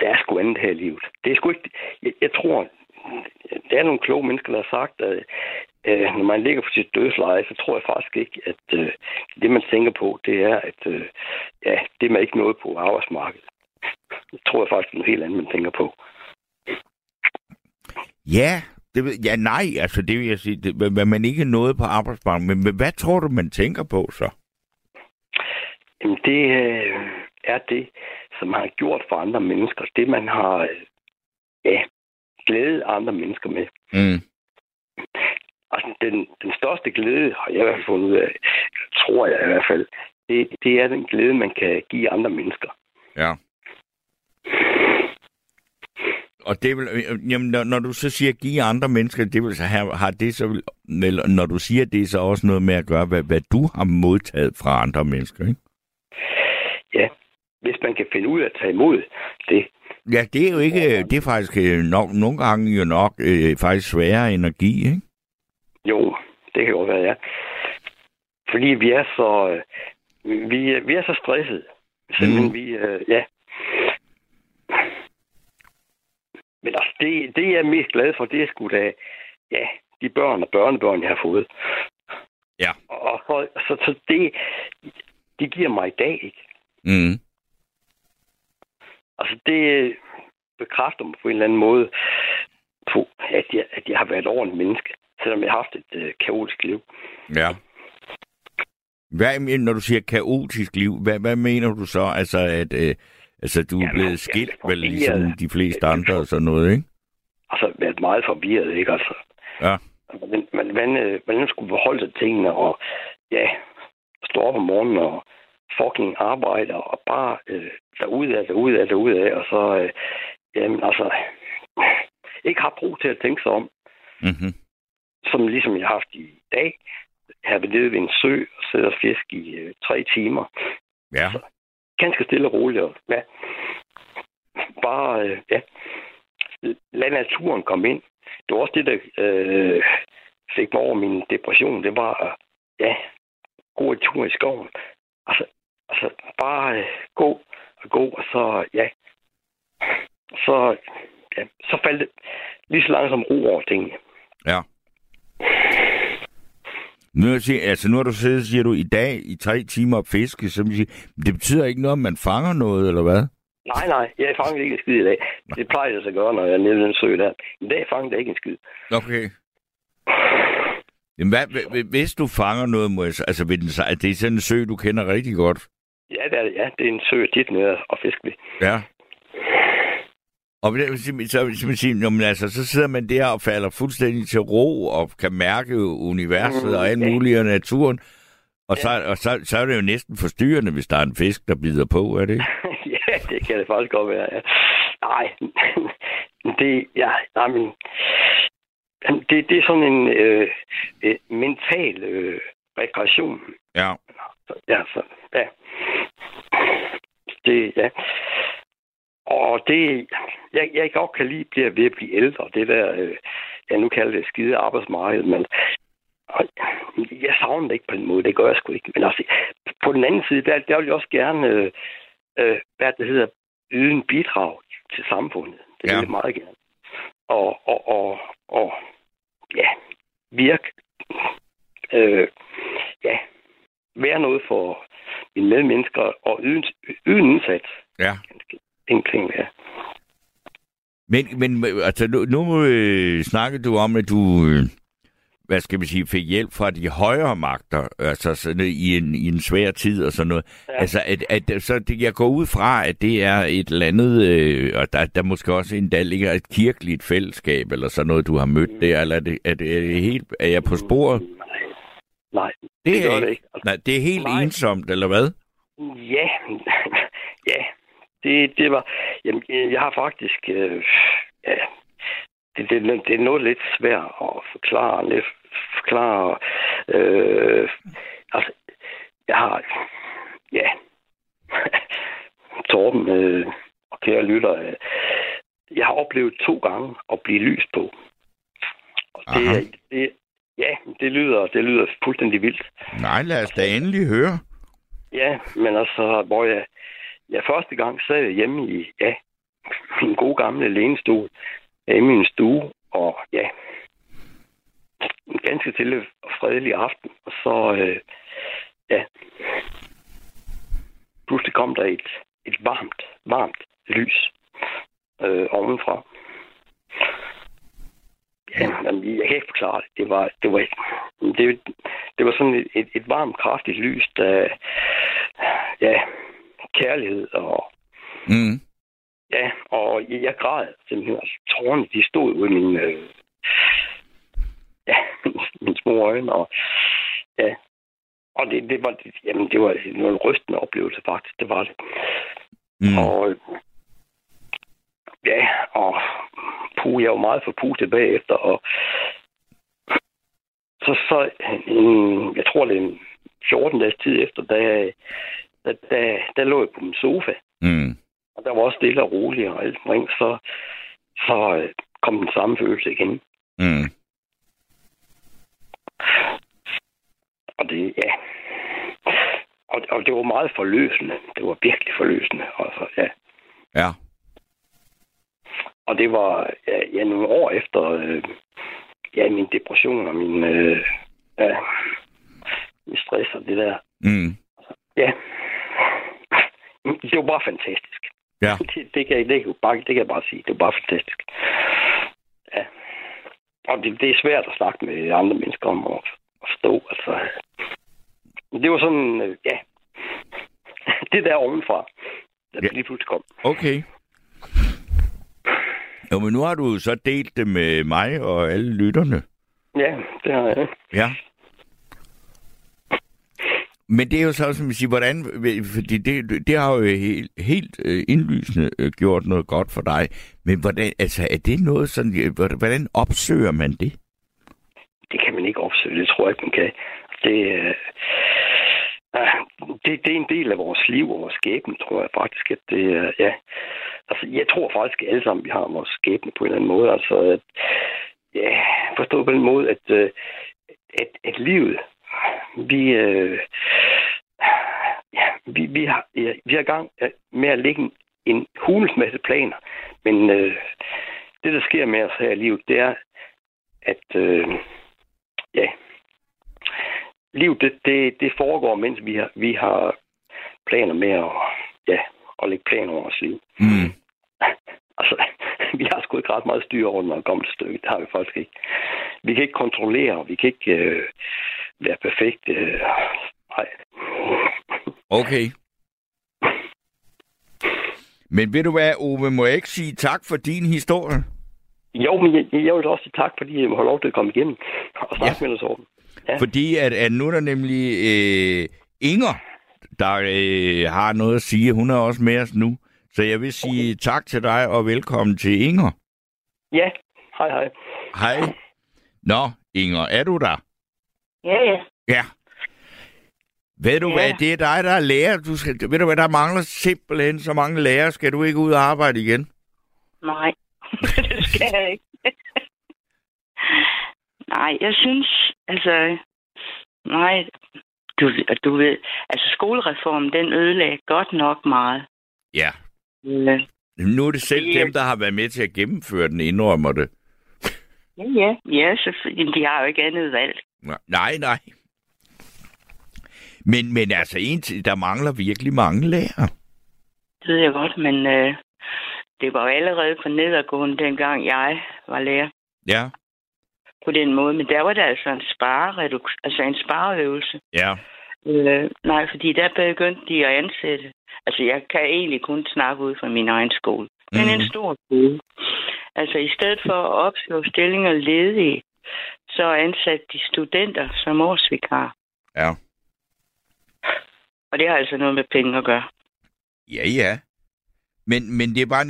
der er sgu andet her i livet. Det er sgu ikke, jeg, jeg tror, der er nogle kloge mennesker, der har sagt, at øh, når man ligger på sit dødsleje, så tror jeg faktisk ikke, at øh, det, man tænker på, det er, at øh, ja, det er man ikke noget på arbejdsmarkedet. Det tror jeg faktisk, er noget helt andet, man tænker på. Ja, det, ja, nej, altså det vil jeg sige, det, hvad man ikke noget på arbejdsmarkedet, men, men hvad tror du, man tænker på så? Jamen, det øh, er det, som man har gjort for andre mennesker. Det, man har øh, ja, glædet andre mennesker med. Mm. Altså, den, den største glæde, har jeg i hvert fald fundet ud af, tror jeg i hvert fald, det, det er den glæde, man kan give andre mennesker. Ja. Og det vil, øh, jamen, når, når du så siger give andre mennesker, det vil så have, har det så, vel- eller når du siger det, så også noget med at gøre, hvad, hvad du har modtaget fra andre mennesker, ikke? Ja, hvis man kan finde ud af at tage imod det. Ja, det er jo ikke, det er faktisk øh, nok, nogle gange jo nok øh, faktisk sværere give, ikke? Jo, det kan godt være, ja. Fordi vi er så, øh, vi, er- vi er så stresset. Simpelthen, Mm. vi, øh, ja. Men altså, det, det jeg er mest glad for, det er sgu da, ja, de børn og børnebørn, jeg har fået. Ja. Og så, så, så det, det giver mig i dag, ikke? Mm. Altså, det bekræfter mig på en eller anden måde på, at jeg, at jeg har været et ordentligt menneske, selvom jeg har haft et øh, kaotisk liv. Ja. Hvad, men- når du siger kaotisk liv, hvad, hvad mener du så? Altså, at øh, altså, du er Jamen, blevet jeg skilt, vel ligesom de fleste andre og sådan noget, ikke? Altså, været meget forvirret, ikke? Altså, Ja. hvordan, hvordan, hvordan, øh, hvordan man skulle forholde sig tingene, og ja, stå op om morgenen og fucking arbejde, og bare øh, derudad, derudad, derudad, og så, øh, jamen altså, ikke har brug til at tænke sig om, Mm-hmm. Som ligesom jeg har haft i dag. Har været nede ved en sø og siddet og fisk i øh, tre timer. Ja. Ganske stille og roligt. Og, ja. Bare, øh, ja. Lad naturen komme ind. Det var også det, der øh, fik mig over min depression. Det var, ja, gå en tur i skoven. Altså, altså bare øh, gå og gå, og så, ja. Så, ja, så faldt det lige så langsomt ro over tingene. Ja. Nu, vil jeg sige, altså, nu har du siddet, siger du, i dag i tre timer og fiske, så vil jeg sige, det betyder ikke noget, om man fanger noget, eller hvad? Nej, nej, jeg fangede ikke en skid i dag. Det plejer jeg så at gøre, når jeg er nede den sø der. I dag fangede jeg ikke en skid. Okay. Jamen, hvad, hv- hvis du fanger noget, må jeg, så- altså, ved den, det er sådan en sø, du kender rigtig godt. Ja, det er, ja, det er en sø tit nede og fiske ved. Ja. Og så, så, så, sige, jamen, altså, så sidder man der og falder fuldstændig til ro og kan mærke universet Mm, og alt ja. muligt og naturen. Og, så, og så, så er det jo næsten forstyrrende, hvis der er en fisk, der bider på, er det ikke? ja, det kan det faktisk godt være, ja. Nej, det, ja, nej, men, det, det er sådan en øh, øh, mental øh, rekreation. Ja. Ja, så, ja. Det, ja. Og det, jeg, jeg godt kan lide bliver ved at blive ældre. Det der, øh, jeg nu kalder det skide arbejdsmarked, men og jeg savner det ikke på den måde. Det gør jeg sgu ikke. Men altså, på den anden side, der, der vil jeg også gerne, øh, øh, hvad det hedder, yde en bidrag til samfundet. Det Ja. vil jeg meget gerne. Og, og, og, og ja, virke, øh, ja, være noget for mine medmennesker og yde, yde en indsats. Ja. Ingenting, ja. Men, men altså, nu, nu øh, snakkede du om, at du, øh, hvad skal man sige, fik hjælp fra de højere magter, altså sådan, i, en, i en svær tid og sådan noget. Ja. Altså, at, at, så det, jeg går ud fra, at det er et eller andet, øh, og der, der måske også endda ligger et kirkeligt fællesskab, eller sådan noget, du har mødt der, eller er det, er det, er det helt, er jeg på sporet? Nej, nej Det, det er det ikke. Altså, Nej, det er helt Nej. ensomt, eller hvad? Ja, ja, det, det var... Jamen, jeg har faktisk... Øh, ja, det, det, det er noget lidt svært at forklare. Lidt forklare... Øh, altså, jeg har... Ja. Torben øh, og kære lytter, øh, jeg har oplevet to gange at blive lys på. Og det, det, ja, det lyder, det lyder fuldstændig vildt. Nej, lad os da endelig høre. Ja, men altså, hvor jeg, Ja, første gang sad jeg hjemme i, ja, min gode gamle lænestol i min stue, og ja, en ganske stille og fredelig aften, og så, øh, ja, pludselig kom der et, et varmt, varmt lys øh, ovenfra. Ja, jamen, jeg kan ikke forklare det. Det var, det var, det, det var sådan et, et, et varmt, kraftigt lys, der, ja, kærlighed og, Mm. ja, og jeg, græd simpelthen. Altså, tårerne, de stod ud i mine, øh, ja, mine små øjne, og ja, og det, det var, jamen, det var en rystende oplevelse, faktisk. Det var det. Mm. Og ja, og puh, jeg var meget forpustet bagefter, og så, så en, jeg tror, det er en 14 dages tid efter, da, da, da, der lå jeg på min sofa, Mm. og der var også stille og roligt og alt omkring, så, så øh, kom den samme følelse igen. Mm. Og det, ja. Og, og det var meget forløsende. Det var virkelig forløsende. Altså, ja. Ja. Og det var ja, ja, nogle år efter øh, ja, min depression og min, øh, ja, min stress og det der. Mm. Ja. Det var bare fantastisk. Ja. Det, det, kan, det, kan, bare, det kan jeg bare sige. Det var bare fantastisk. Ja. Og det, det er svært at snakke med andre mennesker om at forstå. Altså. Det var sådan, øh, ja. Det der ovenfra, der Ja. lige pludselig kom. Okay. Jo, men nu har du så delt det med mig og alle lytterne. Ja, det har jeg. Ja. Men det er jo så, som vi siger, hvordan, fordi det, det har jo helt, helt øh, indlysende øh, gjort noget godt for dig. Men hvordan, altså, er det noget sådan, øh, hvordan- opsøger man det? det kan man ikke opsøge. Det tror jeg ikke, man kan. Det, øh, ah, det, det er en del af vores liv og vores skæbne, tror jeg faktisk. At det, øh, ja. altså, jeg tror faktisk, alle sammen vi har vores skæbne på en eller anden måde. Altså, at, ja, forstået på den måde, at, øh, at, at livet, vi, øh, ja, vi, vi, har, ja, vi har gang med at lægge en, en hulens masse planer. Men øh, det, der sker med os her i livet, det er, at øh, ja, livet det, det, det foregår, mens vi har, vi har planer med at, ja, at lægge planer over vores liv. Mm. Altså, vi har sgu ikke ret meget styr over, når det kommer til stykket. Det har vi faktisk ikke. Vi kan ikke kontrollere, vi kan ikke øh, være perfekte. Øh, nej. Okay. Men ved du hvad, Ove, må jeg ikke sige tak for din historie? Jo, men jeg, jeg vil også sige tak, fordi jeg have lov til at komme igennem og snakke Ja. med dig sådan. Ja. Fordi at, at nu er der nemlig øh, Inger, der øh, har noget at sige. Hun er også med os nu. Så jeg vil sige tak til dig og velkommen til Inger. Ja, hej hej. Hej. Nå, Inger, er du der? Ja, ja. Ja. Ved du Ja. hvad, det er dig, der er lærer. Du skal, ved du hvad, der mangler simpelthen så mange lærere. Skal du ikke ud og arbejde igen? Nej, det skal jeg ikke. nej, jeg synes, altså, nej, du, du ved, altså skolereformen, den ødelagde godt nok meget. Ja. Øh, Nu er det selv Ja. dem, der har været med til at gennemføre den, indrømmer det. ja, ja, ja. Men De har jo ikke andet valg. Nej, nej. Men, men altså, en, til- der mangler virkelig mange lærere. Det ved jeg godt, men øh, det var jo allerede for nedadgående, dengang jeg var lærer Ja, på den måde. Men der var der altså en sparereduk- altså en spareøvelse. ja. Øh, nej, fordi der begyndte de at ansætte. Altså, jeg kan egentlig kun snakke ud fra min egen skole. Men Mhm. en stor skole. Altså, i stedet for at opslå stillinger ledige, så ansatte de studenter som årsvikar. Ja. Og det har altså noget med penge at gøre. Ja, ja. Men, men det er bare...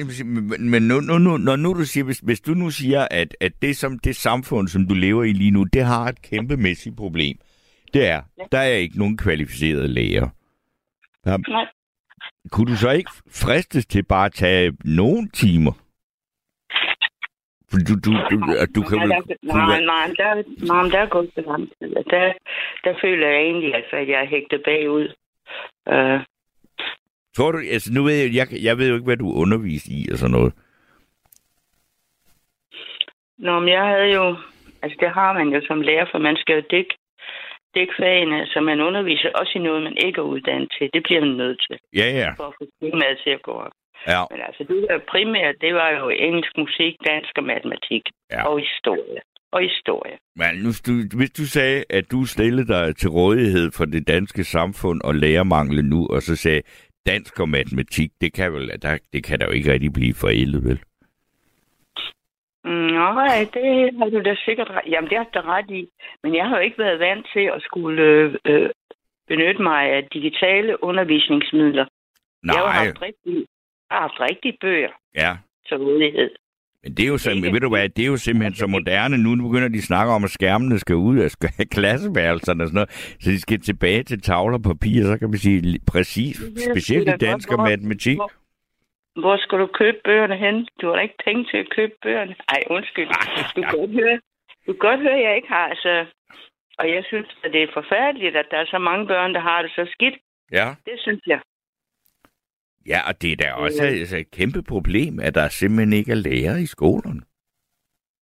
Men, nu, nu, nu, når nu du siger, hvis, hvis du nu siger, at, at det, som, det samfund, som du lever i lige nu, det har et kæmpemæssigt problem, det er, Ja. der er ikke nogen kvalificerede læger. Der, Nej. kunne du så ikke fristes til bare at tage nogle timer? Du, du, du, du kan Nej, vel... nej, nej, der, nej, der er gået for lang tid. Der, der føler jeg egentlig, altså, at jeg er hægtet bagud. Uh, Tror du, altså nu ved jeg, jeg, jeg ved jo ikke, hvad du underviser i og sådan noget. Nå, men jeg havde jo... Altså, det har man jo som lærer, for man skal jo dække, dække fagene, så man underviser også i noget, man ikke er uddannet til. Det bliver man nødt til, Ja, ja. for at få skemaet til at gå op. Ja, Men altså, det der primært, det var jo engelsk musik, dansk og matematik. Ja. Og historie. Og historie. men nu, du, hvis du sagde, at du stillede dig til rådighed for det danske samfund og lærermangle nu, og så sagde dansk og matematik, det kan vel, der, det kan da jo ikke rigtig blive forældet, vel? Nej, det har du da sikkert ret Jamen, det har du da ret i. Men jeg har jo ikke været vant til at skulle øh, øh, benytte mig af digitale undervisningsmidler. Jeg har Nej, haft rigtig, har haft rigtige bøger ja. til rådighed. Men det er jo, Ikke? ved du hvad, det er jo simpelthen så moderne nu. Nu begynder de at snakke om, at skærmene skal ud af klasseværelserne og sådan noget. Så de skal tilbage til tavler og papir, så kan man sige præcis, specielt i dansk og matematik. Hvor- Hvor skal du købe bøgerne hen? Du har da ikke penge til at købe bøgerne. Ej, undskyld. Du kan godt høre, du kan godt høre, at jeg ikke har. Altså, og jeg synes, at det er forfærdeligt, at der er så mange børn, der har det så skidt. Ja. Det synes jeg. Ja, og det er da også altså, et kæmpe problem, at der simpelthen ikke er lærere i skolerne.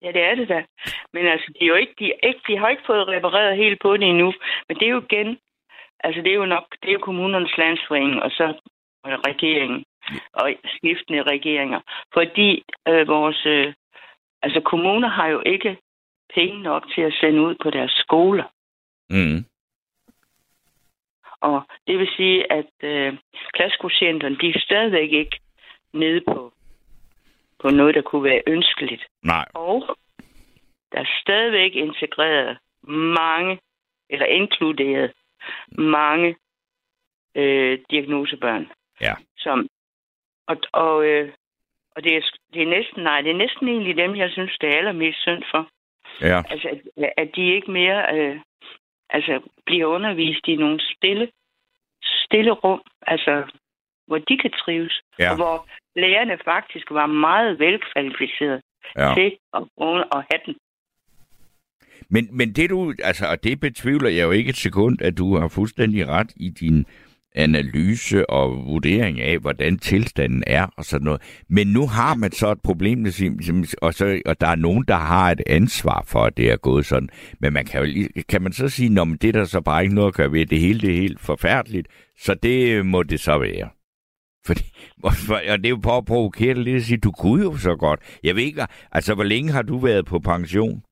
Ja, det er det da. Men altså, de, er jo ikke, de, er ikke, de har ikke fået repareret helt på det endnu. Men det er jo igen, altså det er jo nok, det er jo kommunernes landsforening, og så regeringen, og skiftende regeringer. Fordi øh, vores, øh, altså kommuner har jo ikke penge nok til at sende ud på deres skoler. Mm. Og det vil sige, at øh, klassekvotienterne, de er stadigvæk ikke nede på, på noget, der kunne være ønskeligt. Nej. Og der er stadigvæk integreret mange, eller inkluderet mange øh, diagnosebørn. Ja. Som, og og, øh, og det, er, det er næsten, nej, det er næsten egentlig dem, jeg synes, det er allermest synd for. Ja. Altså, at, at de ikke mere øh, altså, bliver undervist i nogle stille, stille rum, altså, hvor de kan trives. Ja. Og hvor lærerne faktisk var meget velkvalificerede ja. til at, at have den. Men, men det du, altså, og det betvivler jeg jo ikke et sekund, at du har fuldstændig ret i din analyse og vurdering af, hvordan tilstanden er og sådan noget. Men nu har man så et problem, og, så, og der er nogen, der har et ansvar for, at det er gået sådan. Men man kan, jo, kan man så sige, at det er der så bare ikke noget at gøre ved, det hele det er helt forfærdeligt, så det øh, må det så være. Fordi, og det er jo på at provokere det lidt at sige, du kunne jo så godt. Jeg ved ikke, altså hvor længe har du været på pension?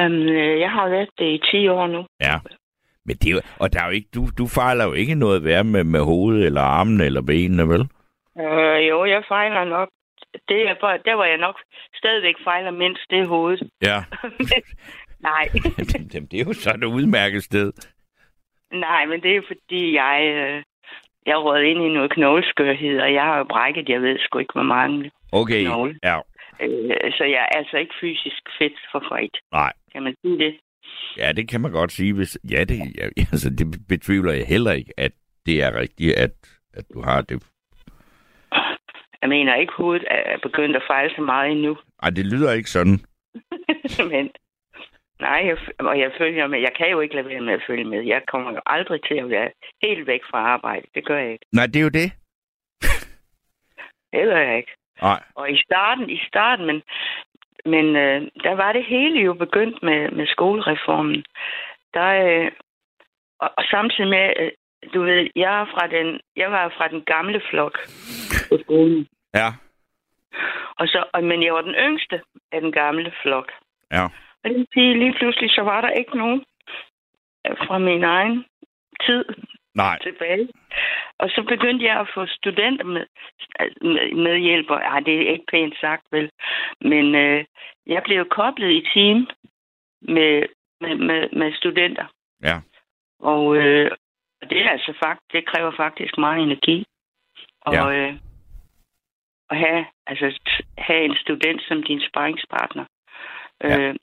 Um, jeg har været det i 10 år nu. Ja. Men det er jo, og der er jo ikke, du, du fejler jo ikke noget værd med, med hovedet, eller armen, eller benene, vel? Uh, jo, jeg fejler nok. Det er bare, der var jeg nok stadigvæk fejler mindst det er hovedet. Ja. Nej. Jamen, det er jo så et udmærket sted. Nej, men det er fordi, jeg, øh, jeg råd ind i noget knogleskørhed, og jeg har jo brækket, jeg ved sgu ikke, hvor mange. Okay, Knogle. ja. Øh, så jeg er altså ikke fysisk fedt for fred. Nej. Kan man sige det? Ja, det kan man godt sige. Hvis, ja, det, ja, altså, det betvivler jeg heller ikke, at det er rigtigt, at, at du har det. Jeg mener ikke, hovedet er begyndt at fejle så meget endnu. Ej, det lyder ikke sådan. men nej, jeg, og jeg følger med. Jeg kan jo ikke lade være med at følge med. Jeg kommer jo aldrig til at være helt væk fra arbejde. Det gør jeg ikke. Nej, det er jo det. Jeg ikke. Nej. Og i starten, i starten, men, men øh, der var det hele jo begyndt med, med skolereformen. Der, øh, og, og samtidig med, øh, du ved, jeg, er fra den, jeg var fra den gamle flok på skolen. Ja. Og så, og, men jeg var den yngste af den gamle flok. Ja. Og det vil sige, lige pludselig så var der ikke nogen øh, fra min egen tid Nej. tilbage. Og så begyndte jeg at få studenter med, med, medhjælper. Ej, det er ikke pænt sagt, vel. Men øh, jeg blev koblet i team med, med, med, med studenter. Ja. Og øh, det er altså fakt, det kræver faktisk meget energi. Og, Ja. øh, at have, altså, have en student som din sparringspartner. Ja. Øh,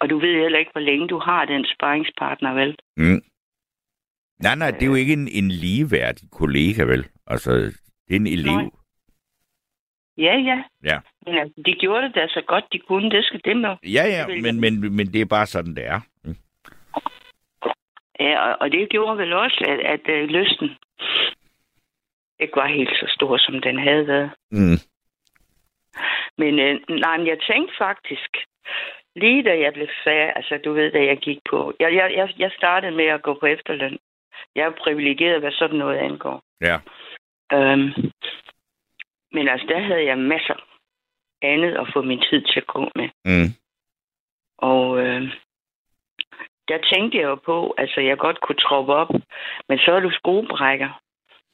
og du ved heller ikke, hvor længe du har den sparringspartner, vel? Mm. Nej, nej, det er jo ikke en, en ligeværdig kollega, vel? Altså, det er en elev. Nej. Ja, ja. Ja. Men altså, de gjorde det da så godt, de kunne. Det skal det med. Ja, ja, men, men, men det er bare sådan, det er. Mm. Ja, og, og det gjorde vel også, at, at uh, lysten ikke var helt så stor, som den havde været. Mm. Men øh, nej, men jeg tænkte faktisk, lige da jeg blev færdig, altså du ved, da jeg gik på, jeg, jeg, jeg, jeg startede med at gå på efterløn. Jeg er privilegeret, hvad sådan noget angår. Ja. Øhm, men altså, der havde jeg masser andet at få min tid til at gå med. Mm. Og øh, der tænkte jeg jo på, altså jeg godt kunne troppe op, men så er du skruebrækker,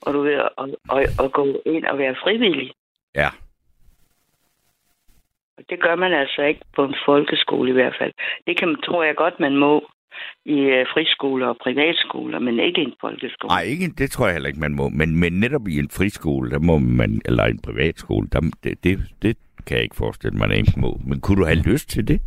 og du ved, at, og, og gå ind og være frivillig. Ja. Og det gør man altså ikke på en folkeskole i hvert fald. Det kan, tror jeg godt, man må i øh, friskoler og privatskoler, men ikke i en folkeskole. Nej, ikke, det tror jeg heller ikke, man må. Men, men netop i en friskole, der må man, eller en privatskole, der, det, det, det kan jeg ikke forestille mig, man ikke må. Men kunne du have lyst til det?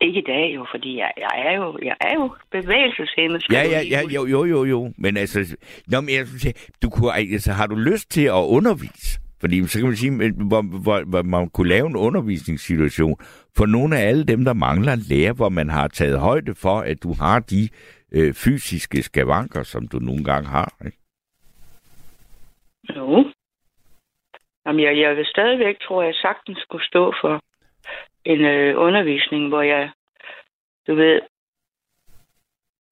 Ikke i dag jo, fordi jeg, jeg, er, jo, jeg er jo bevægelseshæmmet. Ja, ja, ja, jo, jo, jo, jo. Men altså, nå, men jeg synes, du kunne, altså, har du lyst til at undervise? Fordi så kan man sige, hvor, hvor, hvor man kunne lave en undervisningssituation for nogle af alle dem, der mangler en lærer, hvor man har taget højde for, at du har de øh, fysiske skavanker, som du nogle gange har. Ikke? Jo. Jamen, jeg, jeg vil stadigvæk, tror jeg, sagtens skulle stå for en øh, undervisning, hvor jeg, du ved,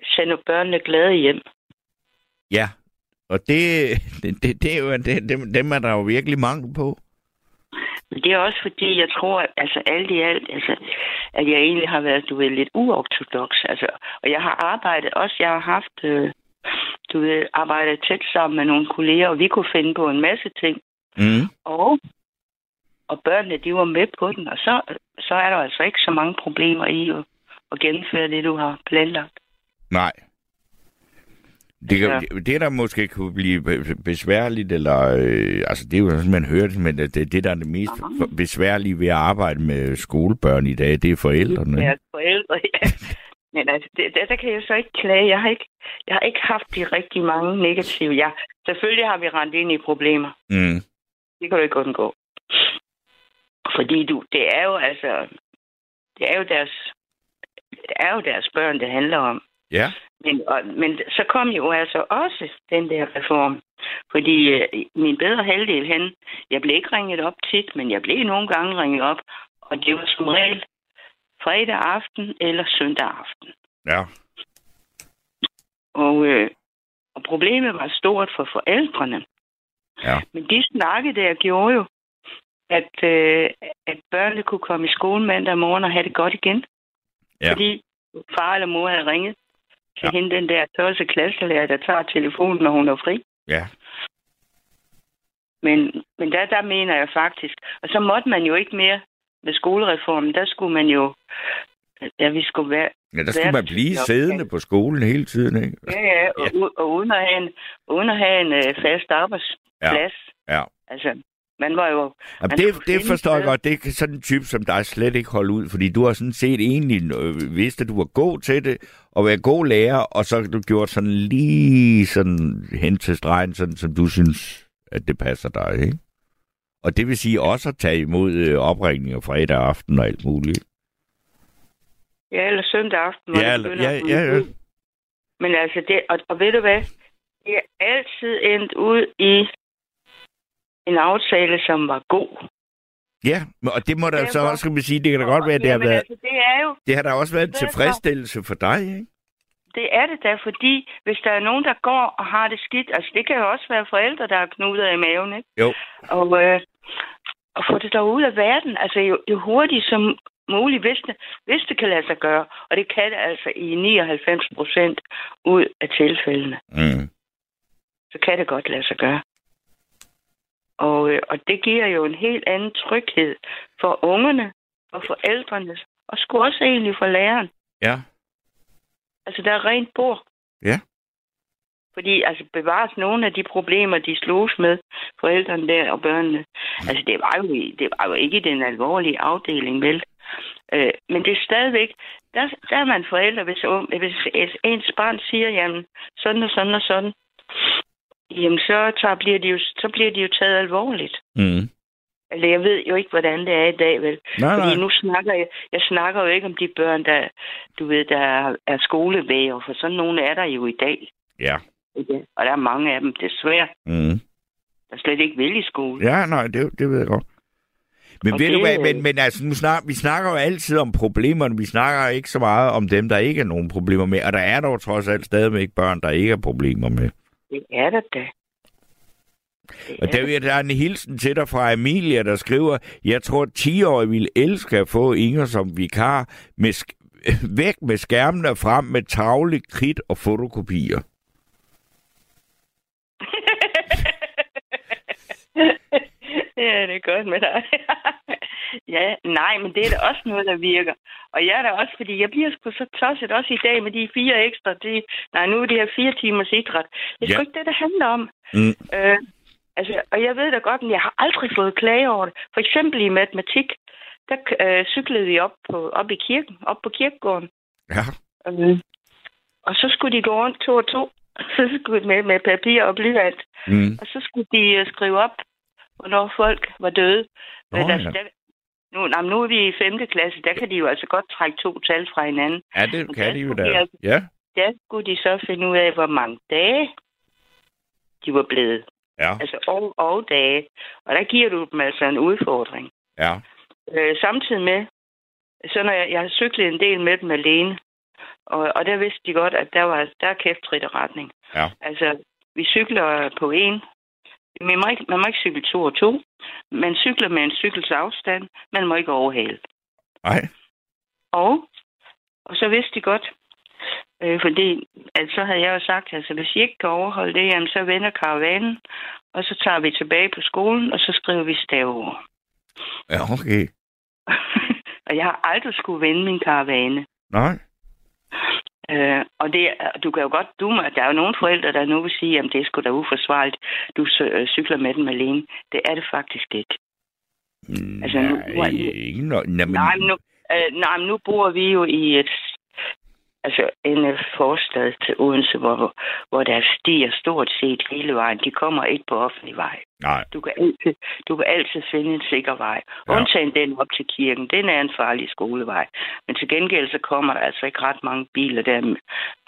sender børnene glade hjem. Ja, og det, det, det, det er jo, det, dem, dem er der jo virkelig mangel på. Men det er også fordi, jeg tror, at altså, alt i alt, altså, at jeg egentlig har været, du ved, lidt uortodox. Altså, og jeg har arbejdet også, jeg har haft, øh, du ved, arbejdet tæt sammen med nogle kolleger, og vi kunne finde på en masse ting. Mm. Og, og børnene, de var med på den, og så, så er der altså ikke så mange problemer i at, at gennemføre det, du har planlagt. Nej. Det, kan, Ja. det, der måske kunne blive be- besværligt, eller øh, altså det er jo sådan, man hører det, men det, det der er det mest Aha. besværlige ved at arbejde med skolebørn i dag, det er forældrene. Ja, forældre, ja. Men altså, det, der, der kan jeg så ikke klage. Jeg har ikke, jeg har ikke haft de rigtig mange negative. Ja, selvfølgelig har vi rendt ind i problemer. Mm. Det kan du ikke undgå. Fordi du, det er jo altså, det er jo deres, det er jo deres børn, det handler om. Ja. Men, og, men så kom jo altså også den der reform. Fordi øh, min bedre halvdel, han, jeg blev ikke ringet op tit, men jeg blev nogle gange ringet op, og det var som regel fredag aften eller søndag aften. Ja. Og, øh, og problemet var stort for forældrene. Ja. Men de snakke der gjorde jo, at, øh, at børnene kunne komme i skole mandag morgen og have det godt igen. Ja. Fordi far eller mor havde ringet til Ja. ja. hende, den der tørse klasselærer, der tager telefonen, når hun er fri. Ja. Men, men der, der mener jeg faktisk. Og så måtte man jo ikke mere med skolereformen. Der skulle man jo... Ja, vi skulle være... Ja, der skulle man blive Ja. siddende på skolen hele tiden, ikke? Ja, ja, og, ja. og uden at have en, uden at have en øh, fast arbejdsplads. Ja. Altså, man var jo... Jamen, det, det forstår jeg sted. godt. Det kan sådan en type som dig slet ikke holde ud, fordi du har sådan set egentlig øh, vidst, at du var god til det, og være god lærer, og så du gjort sådan lige sådan hen til stregen, sådan som du synes, at det passer dig, ikke? Og det vil sige også at tage imod øh, opringninger fredag aften og alt muligt. Ja, eller søndag aften. Ja, eller- ja, ja, ja. Men altså, det, og, og ved du hvad? Det er altid endt ud i en aftale, som var god. Ja, og det må da er så også, man sige, det kan da godt være, at det har været, altså, det er jo, det har da også været en er tilfredsstillelse for dig, ikke? det er det da, fordi hvis der er nogen, der går og har det skidt, altså det kan jo også være forældre, der har knuder i maven, ikke? Jo. Og, øh, og få det der ud af verden, altså jo, jo hurtigt som muligt, hvis det, hvis det kan lade sig gøre. Og det kan det altså i 99 procent ud af tilfældene. Mm. så kan det godt lade sig gøre. Og, øh, og det giver jo en helt anden tryghed for ungerne, for forældrene, og sgu også egentlig for læreren. Ja. Altså, der er rent bord. Ja. Fordi altså bevares nogle af de problemer, de slogs med, forældrene der og børnene. Altså det var jo, det var jo ikke den alvorlige afdeling, vel? Øh, men det er stadigvæk, der, der er man forældre, hvis, hvis ens barn siger, jamen sådan og sådan og sådan, jamen så, tager, bliver, de jo, så bliver de jo taget alvorligt. Mm. Eller jeg ved jo ikke, hvordan det er i dag, vel? Nej, Fordi nej. nu snakker jeg, jeg snakker jo ikke om de børn, der, du ved, der er, er skolevæger, for sådan nogle er der jo i dag. Ja. Ikke? Og der er mange af dem, desværre, Mm. der slet ikke vil i skole. Ja, nej, det, det ved jeg godt. Men Og ved det- du hvad, men, men altså, nu snak, vi snakker jo altid om problemerne, vi snakker ikke så meget om dem, der ikke er nogen problemer med, og der er dog trods alt stadigvæk børn, der ikke er problemer med. Det er der da. Det Og er der, vil jeg- er en hilsen til dig fra Emilia, der skriver, jeg tror, at 10-årige ville elske at få Inger som vikar med væk med skærmene frem med tavle, kridt og fotokopier. ja, det er godt med dig. ja, nej, men det er da også noget, der virker. Og jeg er da også, fordi jeg bliver sgu så tosset også i dag med de fire ekstra. De, nej, nu er det her fire timers idræt. Det er sgu Ja. ikke det, det handler om. Mm. Øh, altså, og jeg ved da godt, men jeg har aldrig fået klage over det. For eksempel i matematik, der øh, cyklede vi op, på, op i kirken, op på kirkegården. Ja. Øh, og så skulle de gå rundt to og to. Så skulle de med, med papir og blyant. Mm. Og så skulle de øh, skrive op, hvornår folk var døde. Men der, ja. der, nu, nej, nu er vi i 5. klasse, der kan de jo altså godt trække to tal fra hinanden. Ja, det Men kan der de jo da. de altså- Ja. Der skulle de så finde ud af, hvor mange dage de var blevet. Ja. Altså år og dage. Og der giver du dem altså en udfordring. Ja. Øh, samtidig med, så når jeg, jeg har cyklet en del med dem alene, og, og der vidste de godt, at der var der er kæft retning. Ja. Altså, vi cykler på en. Man må, ikke, man må ikke cykle to og to. Man cykler med en cykels afstand. Man må ikke overhale. Nej. Og, og så vidste de godt, øh, fordi altså, så havde jeg jo sagt, altså hvis I ikke kan overholde det, jamen, så vender karavanen, og så tager vi tilbage på skolen, og så skriver vi staveord. Ja, okay. og jeg har aldrig skulle vende min karavane. Nej. Øh, og det, du kan jo godt, du, må- der er jo nogle forældre, der nu vil sige, at det er sgu da uforsvarligt, du øh, cykler med dem alene. Det er det faktisk ikke. Altså, nu- Nej, ikke noget. Nej, men, Nej, men nu, øh, nej, men nu bor vi jo i et altså en øh, forstad til Odense, hvor, hvor der stiger stort set hele vejen. De kommer ikke på offentlig vej. nej. Du kan altid, du kan altid finde en sikker vej. Ja. Ja. Undtagen den op til kirken. Den er en farlig skolevej. Men til gengæld så kommer der altså ikke ret mange biler der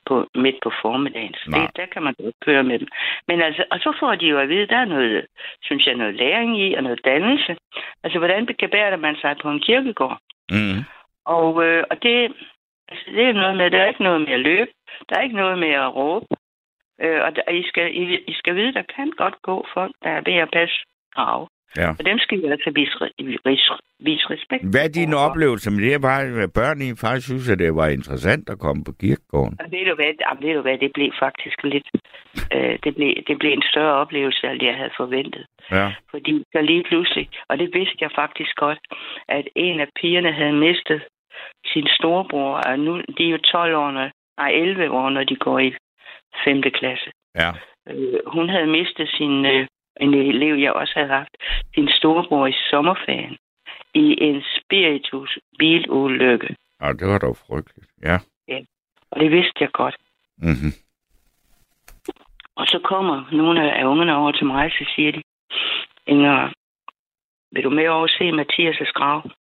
på, midt på formiddagen. Så Nej. det, der kan man godt køre med dem. Men altså, og så får de jo at vide, der er noget, synes jeg, noget læring i og noget dannelse. Altså, hvordan gebærer man sig på en kirkegård? Mm. Og, øh, og det, altså, det er noget med, der er ikke noget med at løbe. Der er ikke noget med at råbe. Øh, og der, I, skal, I, I skal vide, der kan godt gå folk, der er ved at passe grav. Ja. Og dem skal vi altså vise, vise, vise respekt. Hvad er dine oplevelser med det? Var, at børn i faktisk synes, at det var interessant at komme på kirkegården? Og ved du hvad, jamen, ved du hvad, det blev faktisk lidt, øh, det, blev, det blev en større oplevelse, end jeg havde forventet. Ja. Fordi så lige pludselig, og det vidste jeg faktisk godt, at en af pigerne havde mistet sin storebror, og nu, de er jo 12 år, når, nej 11 år, når de går i 5. klasse. Ja. Øh, hun havde mistet sin, øh, en elev, jeg også havde haft, sin storebror i sommerferien i en spiritus bilulykke. Og det var dog frygteligt. Ja. Og det vidste jeg godt. Mm-hmm. Og så kommer nogle af ungerne over til mig, så siger de, Inger, vil du med over og se Mathias' grav?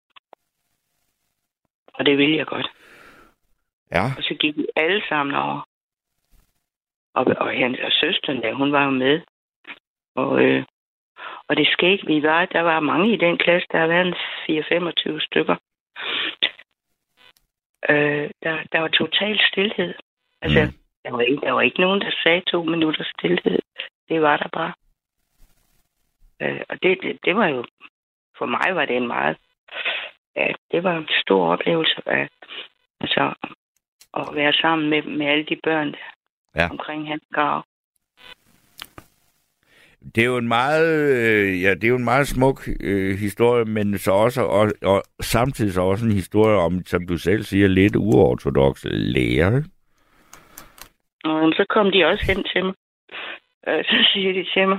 Og det vil jeg godt. Ja. Og så gik vi alle sammen over. Og, og, hans, og søsteren der, hun var jo med. Og, øh, og det skete, vi var, der var mange i den klasse, der har været en 4-25 stykker. Øh, der, der var total stillhed. Altså, mm. der, var ikke, der var ikke nogen, der sagde to minutter stillhed. Det var der bare. Øh, og det, det, det var jo, for mig var det en meget, ja, det var en stor oplevelse af, altså, at være sammen med, med alle de børn der Ja. omkring hans grav. Det er jo en meget, øh, ja, det er jo en meget smuk øh, historie, men så også, og, og samtidig så også en historie om, som du selv siger, lidt uortodoxe lærer. Og så kom de også hen til mig. Øh, så siger de til mig,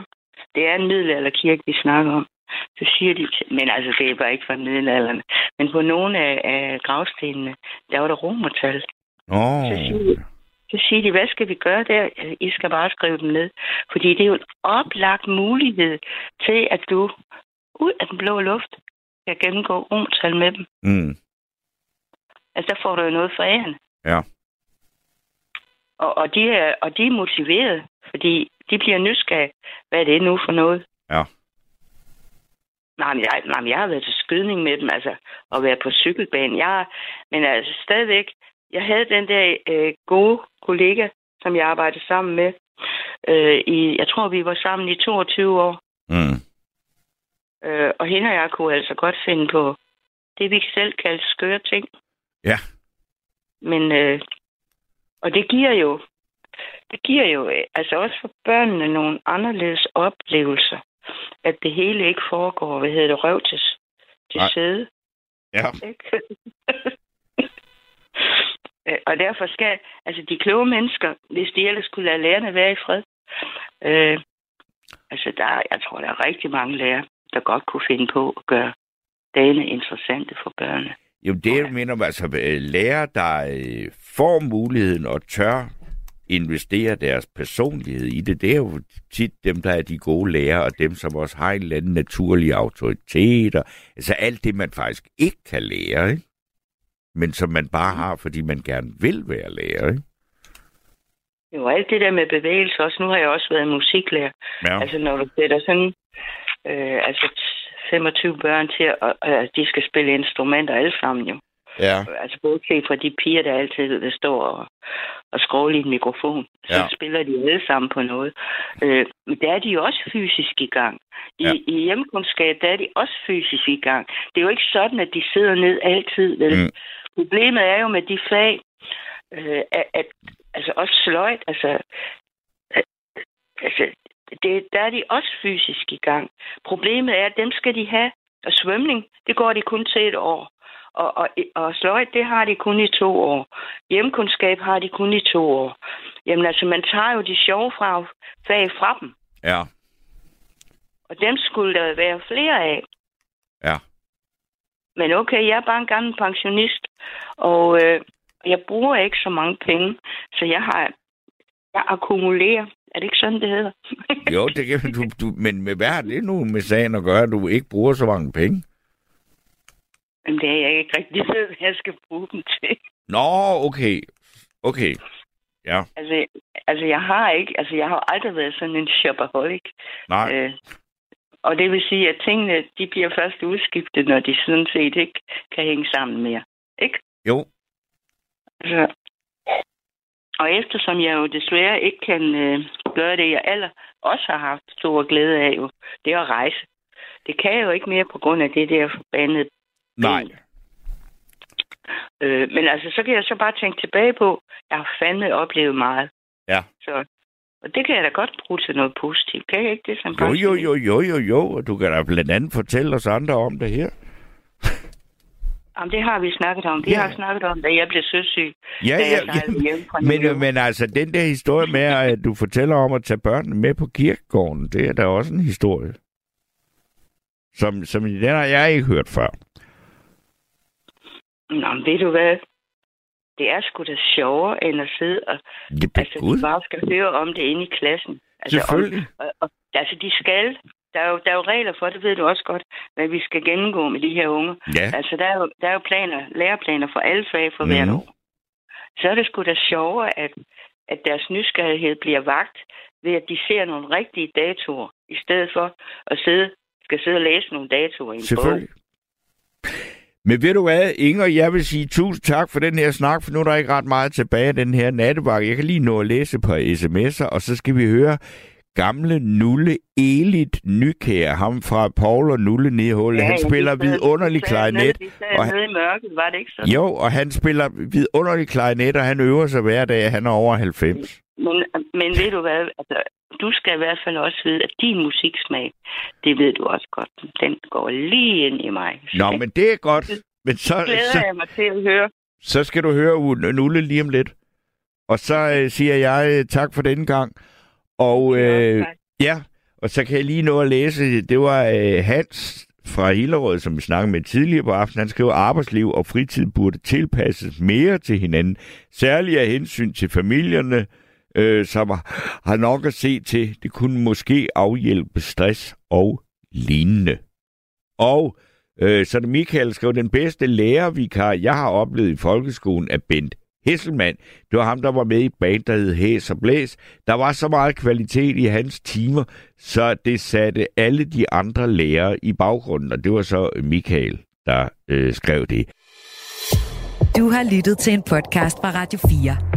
det er en middelalderkirke, vi snakker om. Så siger de men altså, det er bare ikke fra middelalderen. Men på nogle af, af gravstenene, der var der romertal. Åh, Så siger, de, så siger de, hvad skal vi gøre der? I skal bare skrive dem ned. Fordi det er jo en oplagt mulighed til, at du ud af den blå luft kan gennemgå romertal med dem. mm. Altså, der får du jo noget for æren. ja. Og, og, de er, og de er motiveret, fordi de bliver nysgerrige. Hvad er det nu for noget? Ja. Nej, men jeg, nej, men jeg har været til skydning med dem, altså, og været på cykelbanen. Jeg, men altså, stadigvæk, jeg havde den der øh, gode kollega, som jeg arbejdede sammen med. Øh, i, jeg tror, vi var sammen i 22 år. Mm. Øh, og hende og jeg kunne altså godt finde på det, vi selv kaldte skøre ting. Ja. Men, øh, og det giver jo, det giver jo øh, altså også for børnene nogle anderledes oplevelser, at det hele ikke foregår, hvad hedder det, røv til, til Nej. sæde. Ja. Ikke? Øh, og derfor skal, altså de kloge mennesker, hvis de ellers skulle lade lærerne være i fred, øh, altså der, jeg tror, der er rigtig mange lærere, der godt kunne finde på at gøre dagene interessante for børnene. Jo, det jeg mener, altså øh, lærer, der øh, får muligheden og tør investere deres personlighed i det, det er jo tit dem, der er de gode lærere, og dem, som også har en eller anden naturlig autoritet, og, altså alt det, man faktisk ikke kan lære, ikke? men som man bare har, fordi man gerne vil være lærer. Ikke? Jo, alt det der med bevægelse også. Nu har jeg også været musiklærer. Ja. Altså, når du sætter sådan, øh, altså 25 børn til, at at de skal spille instrumenter alle sammen jo. ja. Altså både set fra de piger, der altid der står og, og skråler i en mikrofon, så Ja. spiller de alle sammen på noget. Øh, men der er de også fysisk i gang. I, Ja. i hjemkundskab, der er de også fysisk i gang. Det er jo ikke sådan, at de sidder ned altid. Vel? Mm. Mm. Problemet er jo med de fag, øh, at, at altså også sløjt, altså, at, altså det, der er de også fysisk i gang. Problemet er, at dem skal de have, og svømning, det går de kun til et år. Og, og, og sløjt, det har de kun i to år. Hjemkundskab har de kun i to år. Jamen altså, man tager jo de sjove fra, fag fra dem. Ja. Og dem skulle der være flere af. Ja. Men okay, jeg er bare en gammel pensionist, og øh, jeg bruger ikke så mange penge, så jeg har jeg akkumulerer. Er det ikke sådan, det hedder? Jo, det kan du, du, men med hvad har det nu med sagen at gøre, at du ikke bruger så mange penge? Men det er jeg ikke rigtig ved, hvad jeg skal bruge dem til. Nå, okay. Okay. Ja, Altså, altså jeg har ikke, altså jeg har aldrig været sådan en shopaholic. nej. Øh, og det vil sige, at tingene, de bliver først udskiftet, når de sådan set ikke kan hænge sammen mere. Ikke? Jo, Altså, og eftersom jeg jo desværre ikke kan øh, gøre det, jeg aller også har haft stor glæde af, jo, det er at rejse. Det kan jeg jo ikke mere på grund af det der forbandede nej. Øh, men altså, så kan jeg så bare tænke tilbage på, jeg har fandme oplevet meget. Ja. Så, og det kan jeg da godt bruge til noget positivt. Kan jeg ikke det som Jo, jo, jo, jo, jo, jo, og du kan da blandt andet fortælle os andre om det her. Jamen, det har vi snakket om. Vi Ja. har snakket om, da jeg blev søsyg. Ja, ja, ja. Men, York. men altså, den der historie med, at du fortæller om at tage børnene med på kirkegården, det er da også en historie. Som, som den har jeg ikke hørt før. Nå, men ved du hvad? Det er sgu da sjovere, end at sidde og Det altså, de bare skal høre om det inde i klassen. Altså, selvfølgelig. Om, og, og, altså, de skal. Der er, jo, der er jo regler for, det ved du også godt, hvad vi skal gennemgå med de her unge. Ja, Altså, der er jo, der er jo planer, læreplaner for alle fag for hvert Mhm. år. Så er det sgu da sjovere, at, at deres nysgerrighed bliver vagt ved, at de ser nogle rigtige datoer, i stedet for at sidde, skal sidde og læse nogle datoer i en selvfølgelig. Men ved du hvad, Inger, jeg vil sige tusind tak for den her snak, for nu er der ikke ret meget tilbage af den her nattebakke. Jeg kan lige nå at læse på sms'er, og så skal vi høre gamle Nulle Elit Nykær, ham fra Paul og Nulle Nedhullet. Han spiller vidunderlig klarinet. Og nede i mørket, var det ikke sådan? Jo, og han spiller vidunderlig klarinet, og han øver sig hver dag. Han er over 90. Men, men ved du hvad, altså, du skal i hvert fald også vide, at din musiksmag, det ved du også godt, den går lige ind i mig. Nå, men det er godt. Men så, glæder så, jeg mig til at høre. så skal du høre Nulle lige om lidt. Og så øh, siger jeg øh, tak for denne gang. Og øh, ja, og så kan jeg lige nå at læse, det var øh, Hans fra Hillerød, som vi snakkede med tidligere på aftenen. Han skriver, at arbejdsliv og fritid burde tilpasses mere til hinanden. Særligt af hensyn til familierne, øh, som har har nok at se til. Det kunne måske afhjælpe stress og lignende. Og øh, så det Michael skrev, den bedste lærervikar, jeg har oplevet i folkeskolen, er Bent Hesselmann. Det var ham, der var med i et band, der hed Hæs og Blæs. Der var så meget kvalitet i hans timer, så det satte alle de andre lærere i baggrunden. Og det var så Michael, der øh, skrev det. Du har lyttet til en podcast fra Radio 4.